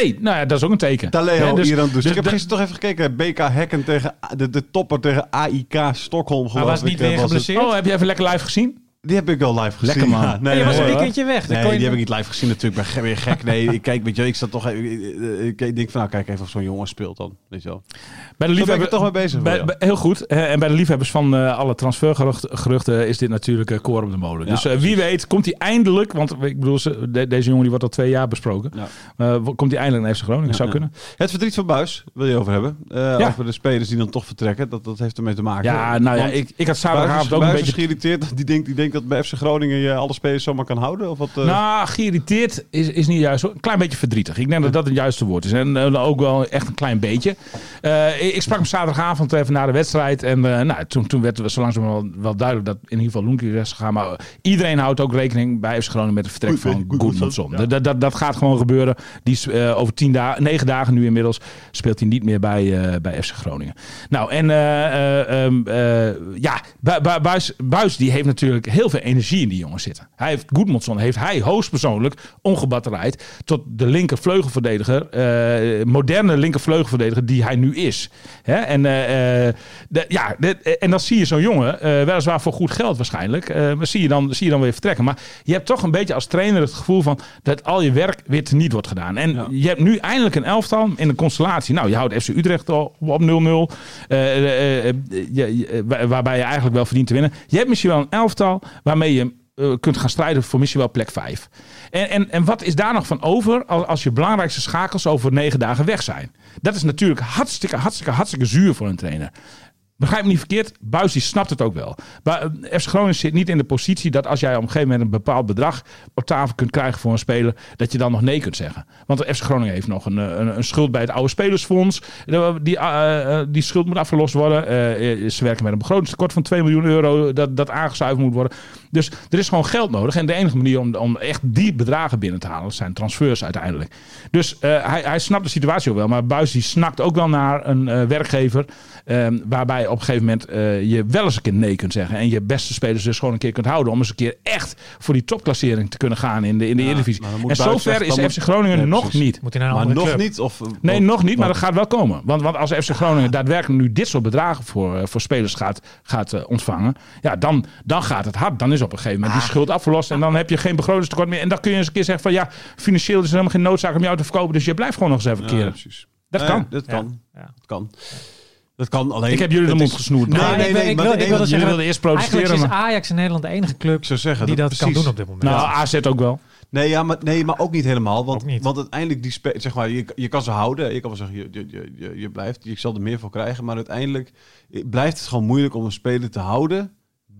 Nee, nou ja, dat is ook een teken. Daleo Ja, dus- Iran dus. dus Ik heb gisteren toch even gekeken. BK Hekken tegen de, de topper tegen AIK Stockholm. Geloof was niet eh, weer was het. geblesseerd? Oh, heb je even lekker live gezien? Die heb ik wel live gezien. Lekker, man. Ja, nee, je was een weekendje weg. dan Nee, kon je- die heb ik niet live gezien natuurlijk. Ik ben weer gek. Nee, ik kijk, weet je, ik zat toch even, ik, ik, ik denk van, nou kijk even of zo'n jongen speelt dan. Weet je wel. Bij de Zo ben ik liefhebber- er toch mee bezig. Bij- wel. bij- heel goed. Eh, en bij de liefhebbers van eh, alle transfergeruchten geruchten is dit natuurlijk eh, koor op de molen. Ja, dus eh, wie weet komt hij eindelijk, want ik bedoel, ze- de- deze jongen die wordt al twee jaar besproken. Ja. Eh, komt hij eindelijk naar FC Groningen? Ja, Zou ja. kunnen. Het verdriet van Buis wil je over hebben. Eh, Ja. Over de spelers die dan toch vertrekken. Dat, dat heeft ermee te maken. Ja, nou ja, Want ik, ik had zaterdagavond ook een Buis beetje is geïrriteerd. Die denkt, die denkt dat bij FC Groningen je alle spelers zomaar kan houden. Of wat, eh, Nou, geïrriteerd is, is niet juist. Een klein beetje verdrietig. Ik denk dat dat het juiste woord is. En eh, ook wel echt een klein beetje. Eh, ik, ik sprak hem zaterdagavond even na de wedstrijd. En nou, toen, toen werd het zo langzaam wel, wel duidelijk dat in ieder geval Loenkie is gegaan. Maar iedereen houdt ook rekening bij FC Groningen met het vertrek van goed, Goedmanson. ja. Dat, dat, dat gaat gewoon gebeuren. Die is over tien dagen, negen dagen nu inmiddels, speelt hij niet meer bij, bij FC Groningen. Nou, en eh, eh, ehm, eh, ja, Bu- Bu- Buis, Buis die heeft natuurlijk heel veel energie in die jongen zitten. Hij heeft Goedmanson, heeft hij hoogstpersoonlijk ongebatterijd tot de linkervleugelverdediger, eh moderne linkervleugelverdediger die hij nu is. Hè? En, de- ja, de- en dan zie je zo'n jongen, weliswaar voor goed geld waarschijnlijk, maar zie je, dan, zie je dan weer vertrekken. Maar je hebt toch een beetje als trainer het gevoel van dat al je werk weer teniet wordt gedaan. En Ja. je hebt nu eindelijk een elftal in een constellatie. Nou, je houdt FC Utrecht al op 0-0. eh, eh, eh, je- je- waar- waarbij je eigenlijk wel verdient te winnen. Je hebt misschien wel een elftal waarmee je eh, kunt gaan strijden voor misschien wel plek 5. En, en, en wat is daar nog van over als, als je belangrijkste schakels over negen dagen weg zijn? Dat is natuurlijk hartstikke, hartstikke, hartstikke zuur voor een trainer. Begrijp me niet verkeerd, Buis snapt het ook wel. Maar eh, FC Groningen zit niet in de positie dat als jij op een gegeven moment een bepaald bedrag op tafel kunt krijgen voor een speler, dat je dan nog nee kunt zeggen. Want FC Groningen heeft nog een, eh, een, een schuld bij het oude spelersfonds. Eh, Die, die schuld moet afgelost worden. Ze werken met een begrotingstekort van 2 miljoen euro dat, dat aangezuiverd moet worden. Dus er is gewoon geld nodig. En de enige manier om, om echt die bedragen binnen te halen zijn transfers uiteindelijk. Dus eh, hij, hij snapt de situatie ook wel. Maar Buis die snakt ook wel naar een eh, werkgever. ehm, waarbij op een gegeven moment eh, je wel eens een keer nee kunt zeggen. En je beste spelers dus gewoon een keer kunt houden. Om eens een keer echt voor die topklassering te kunnen gaan in de, in de Ja, Eredivisie. En zover is FC Groningen Nee, nog precies. niet. Moet hij naar een maar nog club. niet? Of, Nee, nog niet, maar dat gaat wel komen. Want, want als FC Groningen daadwerkelijk nu dit soort bedragen voor, voor spelers gaat, gaat ontvangen, ja, dan, dan gaat het hard. Dan is op een gegeven moment die schuld afgelost en dan heb je geen begrotingstekort meer. En dan kun je eens een keer zeggen van ja, financieel is er helemaal geen noodzaak om jou te verkopen, dus je blijft gewoon nog eens even Ja, keren. precies. Dat kan. Dat kan. Ja. Dat kan. Dat kan alleen. Ik heb jullie de mond is- gesnoerd. Nee, maar Maar nee, ik, nee, wil- ik maar- wil, nee, ik wilde zeggen, eerst protesteren. eigenlijk is maar- Ajax in Nederland de enige club zeggen. die dat kan precies. doen op dit moment. Nou, AZ ook wel. Nee, ja, maar, nee, maar ook niet helemaal. Want, niet. want uiteindelijk, die zeg maar, je, je kan ze houden. Je kan wel zeggen, je, je, je, je, je blijft, je zal er meer voor krijgen. Maar uiteindelijk blijft het gewoon moeilijk om een speler te houden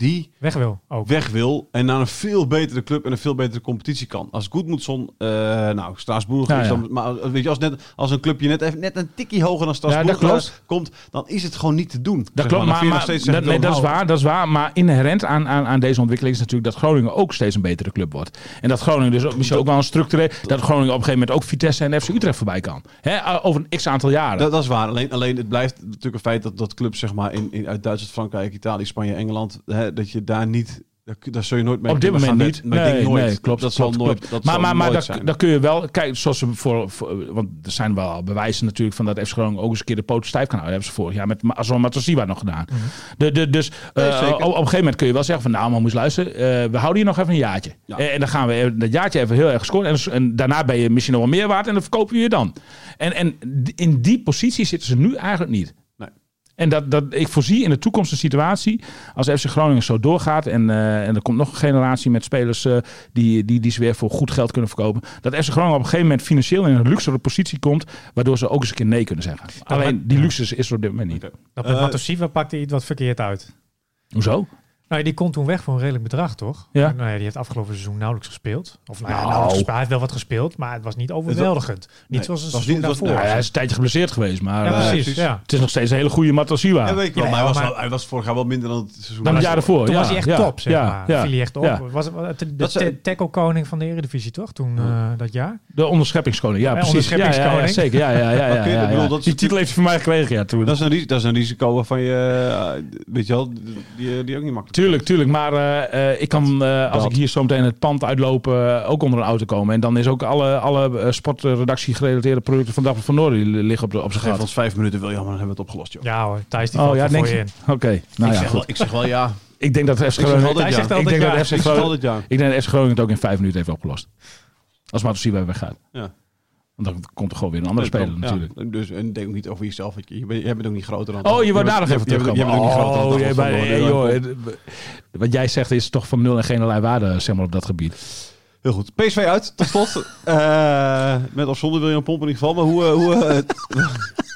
die Weg wil ook. weg wil en naar een veel betere club en een veel betere competitie kan. Als Goedmoedson, eh nou, Straatsburg Ja, is ja. dan, maar als- weet je, als, net, als een clubje net even net een tikkie hoger dan Straatsburg Ja, eh, komt, dan is het gewoon niet te doen. Dat klopt, maar, maar steeds dat, nee, dat is waar, dat is waar. Maar inherent aan, aan, aan deze ontwikkeling is natuurlijk dat Groningen ook steeds een betere club wordt. En dat Groningen dus ook, misschien ook wel een structureel... Dat Groningen op een gegeven moment ook Vitesse en FC Utrecht voorbij kan. Hè, over een x aantal jaren. Dat, dat is waar. Alleen, alleen het blijft natuurlijk een feit dat, dat clubs zeg maar, in, in, uit Duitsland, Frankrijk, Italië, Spanje, Engeland, hè, dat je daar niet. Daar, zul je nooit mee Op dit moment niet. met- maar ik Nee, denk nooit. nee, klopt. Dat klopt, zal nooit. klopt. Dat maar zal maar, maar nooit daar, zijn. daar kun je wel... Kijk, zoals ze voor, voor... Want er zijn wel bewijzen natuurlijk van dat FC Groningen ook eens een keer de poot stijf kan houden. Dat hebben ze vorig jaar met Azor Matosiwa nog gedaan. de, de, dus Nee, eh, zeker. op, op een gegeven moment kun je wel zeggen van... Nou, maar moest luisteren. eh, we houden hier nog even een jaartje. Ja. En, en dan gaan we dat jaartje even heel erg scoren. En, en daarna ben je misschien nog wel meer waard. En dan verkopen we je dan. En, en in die positie zitten ze nu eigenlijk niet. En dat, dat, ik voorzie in de toekomst een situatie, als FC Groningen zo doorgaat en, eh, en er komt nog een generatie met spelers eh, die, die, die ze weer voor goed geld kunnen verkopen, dat FC Groningen op een gegeven moment financieel in een luxere positie komt, waardoor ze ook eens een keer nee kunnen zeggen. Alleen die luxe is er op dit moment niet. Dat met Eh, Matosiva pakte iets wat verkeerd uit. Hoezo? Nou, die komt toen weg voor een redelijk bedrag, toch? Ja. Nou ja, die heeft afgelopen seizoen nauwelijks gespeeld. Of nou, ja, Nou. nauwelijks gespeeld. Hij heeft wel wat gespeeld, maar het was niet overweldigend. niet Nee, zoals was seizoen niet- het was- daarvoor. Nou, hij is een tijdje geblesseerd geweest, maar ja, eh, precies. Ja. het is nog steeds een hele goede Matosiwa. Ja, weet ik wel, Ja, maar hij was, maar- hij was vorig jaar wel minder dan het seizoen. Dan het jaar ervoor. Toen ja, was hij echt ja, top, zeg ja, maar. Ja, Viel hij echt op. ja. Was het de, tackle-koning van de Eredivisie, toch? Toen eh, dat jaar. De onderscheppingskoning, ja, Ja, precies. Ja, ja, ja, onderscheppingskoning. zeker. Ja, ja, ja, Die titel heeft hij van mij gekregen, ja, toen. Dat is, een, ris- dat is een risico waarvan je, eh, weet je wel, die, die ook niet makkelijk Tuurlijk, tuurlijk. Maar eh, eh, ik kan, eh, als Dat. ik hier zo meteen het pand uitloop, ook onder een auto komen. En dan is ook alle, alle sportredactie gerelateerde producten van Dagblad van Noorden die liggen op, de, op zijn gat. ons vijf minuten, William, dan hebben we het opgelost, joh. Ja hoor, Thijs die Oh valt ja, denk voor je? in. Oké, nou ik, ja, zeg wel, goed. ik zeg wel ja. Ik denk dat FC Groningen, ik denk ja. dat FC Ik Groningen, altijd ja. ik denk dat FC Groningen het ook in vijf minuten heeft opgelost. Als Matosiwa weggaat. Ja. Want dan komt er gewoon weer een andere speler Ja, natuurlijk. Dus, en denk ook niet over jezelf. Je, bent, jij bent ook niet groter dan... Oh, je bent- daar nog even terugkomen. Je bent ook niet groter dan Oh, jij bent- hey, joh, het- wat jij zegt is toch van nul en geen allerlei waarde zeg maar, op dat gebied. Heel goed. PSV uit, tot slot. Eh, met of zonder William Pomp in ieder geval. Maar hoe, eh, hoe, eh,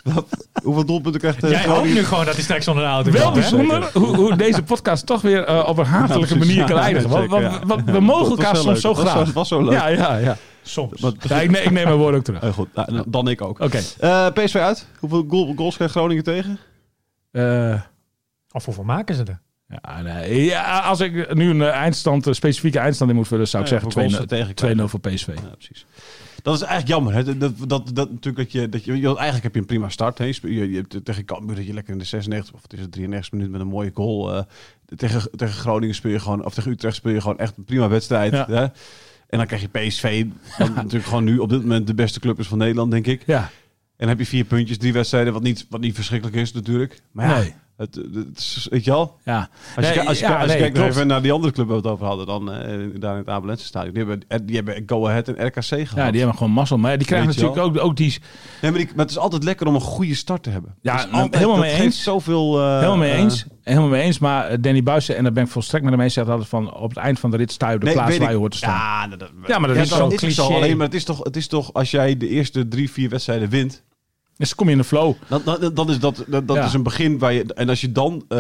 wat- hoeveel doelpunten krijgt eh, Jij hoopt nu gewoon dat hij straks onder de auto Wel bijzonder hoe, hoe deze podcast toch weer eh, op een Ja, precies. manier kan Ja, eindigen. Want, zeker, want- ja. want we mogen elkaar soms leuk. zo Dat was graag. was zo leuk. Ja, ja, ja. Soms. Wat- ja ik, neem, ik neem mijn woord ook terug. Heel goed. Nou, dan ik ook. Oké. Eh, PSV uit. Hoeveel goal- goals krijgt Groningen tegen? Eh, Of hoeveel maken ze er? ja, nee. ja, als ik nu een eh, eindstand, een specifieke eindstand in moet vullen, zou ik Ja, zeggen hoeveel goals 2-0 ze tegenkrijgen. 2-0 voor PSV. Ja, precies. Dat is eigenlijk jammer. Hè? Dat, dat, dat, natuurlijk dat je, dat je, eigenlijk heb je een prima start. Hè? Je, je, tegen Cambuur dat je lekker in de 96 of het is het 93 minuut met een mooie goal. tegen, tegen Groningen speel je gewoon, of tegen Utrecht speel je gewoon echt een prima wedstrijd. Ja. Hè? En dan krijg je PSV, wat natuurlijk gewoon nu op dit moment de beste club is van Nederland, denk ik. Ja, En dan heb je vier puntjes, drie wedstrijden, wat niet, wat niet verschrikkelijk is natuurlijk. Maar ja, nee. Het, het, is- weet je wel? Ja. Als je, Nee, als je, ja, als je nee, kijkt even naar die andere club waar we het over hadden, dan eh, daar in het Abelense stadion. Die hebben, eh, die hebben Go Ahead en RKC gehad. Ja, die hebben gewoon mazzel. Maar die krijgen natuurlijk ook, ook die... Nee, maar, die- maar het is altijd lekker om een goede start te hebben. Ja, nou, altijd, helemaal mee eens. zoveel... eh, Helemaal mee eens. Helemaal mee eens. Maar Danny Buijsen, en daar ben ik volstrekt met hem eens, zegt altijd van op het eind van de rit sta je op de nee, plaats waar je hoort te staan. Ja, dat, Ja, maar dat is dat is zo. cliché. Alleen, maar het is, toch, het is toch, als jij de eerste drie, vier wedstrijden wint, Dus kom je in de flow. dan, dan, dan is dat, dat, dat Ja. is een begin waar je... En als je dan eh,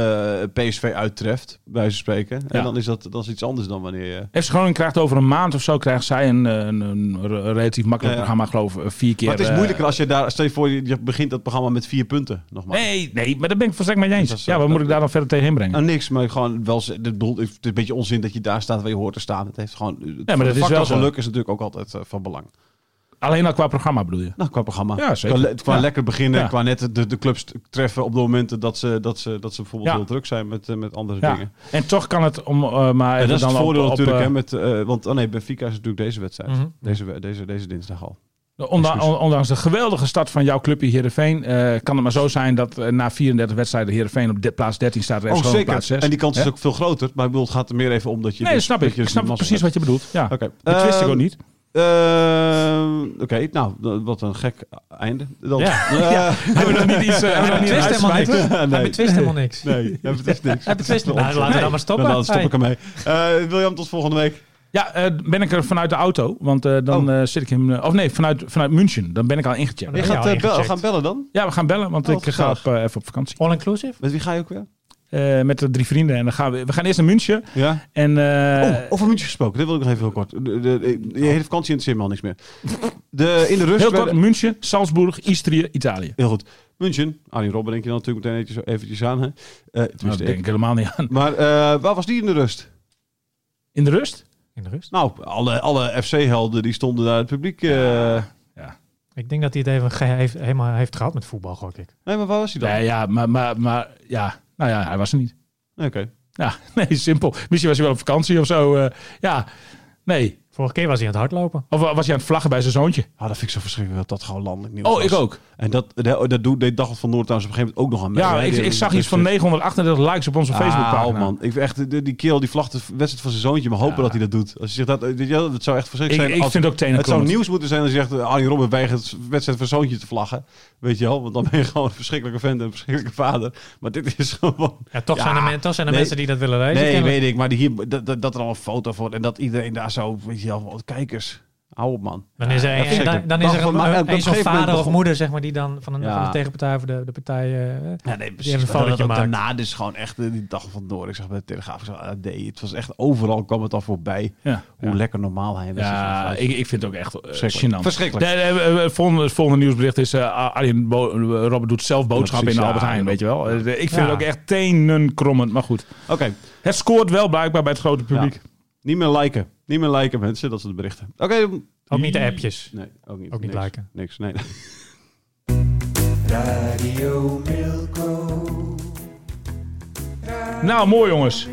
PSV uittreft, bij wijze van spreken, Ja. en dan is dat, dat is iets anders dan wanneer je... FC Groningen krijgt over een maand of zo krijgt zij een, eh, een, een re- relatief makkelijk Ja, ja. programma, geloof ik, eh, vier keer. Maar het is moeilijker als je daar... Stel je voor, je, begint dat programma met vier punten, nogmaals. Nee, nee, maar daar ben ik volstrekt mee Dat eens. Ja, wat dat- moet ik daar dan verder tegen inbrengen? Nou, niks, maar gewoon wel... bedoel, het is een beetje onzin dat je daar staat waar je hoort te staan. Het heeft gewoon... Het, maar dat is wel geluk is natuurlijk ook altijd van belang. Alleen al qua programma bedoel je? Nou, qua programma. Ja, zeker. Qua, le- qua Ja. lekker beginnen, Ja. qua net de, de clubs treffen op de momenten dat ze, dat ze, dat ze bijvoorbeeld heel druk zijn met, eh, met andere dingen. En toch kan het om eh, maar En dat is dan het voordeel op, natuurlijk, hè, met, eh, want oh nee, Benfica is natuurlijk deze wedstrijd. Mhm. Deze, deze, deze dinsdag al. Ondanks de geweldige start van jouw clubje Heerenveen, eh kan het maar zo zijn dat na 34 wedstrijden Heerenveen op de, plaats 13 staat. En Oh, zeker. Plaats 6. En die kans is ook veel groter. Maar ik bedoel, het gaat er meer even om dat je... Nee, dat dus- snap ik. je Ik snap precies wat je bedoelt. Ja. Oké. Dat wist ik Ehm, ook niet. Ehm, Oké, nou, wat een gek einde. Dan, Ja. Eh, Hebben we nog niet iets, eh, hebben we nog niet Hij betwist een helemaal niks. uitsmijter? Hij betwist helemaal niks. Nee, hij betwist niks. Hij betwist Nou, laten we dan maar stoppen. Dan stop ik ermee. Eh William, tot volgende week. Ja, eh, ben ik er vanuit de auto. Want eh, dan Oh. eh, zit ik in... eh, of nee, vanuit, vanuit München. Dan ben ik al ingecheckt. Je gaat bel- ingecheckt? gaan bellen dan? Ja, we gaan bellen, want Oh, ik ga op, eh, even op vakantie. All inclusive? Met wie ga je ook weer? Eh, met de drie vrienden. En dan gaan we, we gaan eerst naar München. Ja. En, eh, oh, over München gesproken. Dit wil ik nog even heel kort. De, de, de- je hele vakantie in het helemaal niks meer. De, in de rust... heel kort, München, Salzburg, Istrië, Italië. Heel goed. München. Arjen Robben denk je dan natuurlijk meteen eventjes, eventjes aan. Hè? Eh, Nou, dat denk ik. ik helemaal niet aan. Maar eh, waar was die in de rust? In de rust? In de rust? Nou, alle, alle FC-helden die stonden daar het publiek... eh, Ik denk dat hij het even ge- heeft, helemaal heeft gehad met voetbal, gok ik. Nee, maar waar was hij dan? Nee, ja, maar, maar, maar ja, nou ja, hij was er niet. Oké. Ja, nee, simpel. Misschien was hij wel op vakantie of zo. eh, ja, nee. Vorige keer was hij aan het hardlopen. Of was hij aan het vlaggen bij zijn zoontje? Ah, dat vind ik zo verschrikkelijk dat dat gewoon landelijk nieuws Oh, was. ik ook. En dat, dat, dat doet deed Dagblad van Noord trouwens op een gegeven moment ook nog aan mee. Ja, ik, ik zag iets van 938 likes op onze Ah, Facebookpagina. man. Ik vind echt, die, die kerel die vlacht de wedstrijd van zijn zoontje, maar hopen Ja. dat hij dat doet. Als je zegt dat, weet je wel, dat zou echt verschrikkelijk Ik, zijn. ik als- vind het ook tenen het zou nieuws moeten zijn als je zegt, eh, Arjen Robben weigert de wedstrijd van zijn zoontje te vlaggen. Weet je wel, want dan ben je gewoon een verschrikkelijke vent en een verschrikkelijke vader. Maar dit is gewoon... Ja, toch Ja, zijn er, men- toch zijn er nee. mensen die dat willen lezen. Nee, kennelijk. weet ik, maar die hier, dat, dat, dat er al een foto voor en dat iedereen daar zo, weet je wel, wat kijkers. Hou op, man. Dan is er, Ja, dan, dan is er een, een, zo'n vader of moeder zeg maar, die dan van, een, Ja. van de tegenpartij of de, de partij... eh, Ja, nee, precies. een dat- dat- maakt. Daarna dus gewoon echt eh, die dag van door. Ik zag bij de Telegraaf, ik zag AD. Het was echt overal kwam het al voorbij. Ja, Hoe ja. lekker normaal hij was. ja ik, ik vind het ook echt uh, Verschrikkelijk. De, volgende, het volgende nieuwsbericht is... eh Arjen Bo- Robert doet zelf boodschappen in de Albert ja, Heijn, ja. weet je wel. Ik vind Ja. het ook echt tenenkrommend, maar goed. Oké, Het scoort wel blijkbaar bij het grote publiek. Niet meer liken. Niet meer liken mensen, dat zijn de berichten. Oké, ook niet de appjes. nee, ook niet. Ook niet niks. liken. Niks, nee. Radio Milko. Nou, mooi jongens.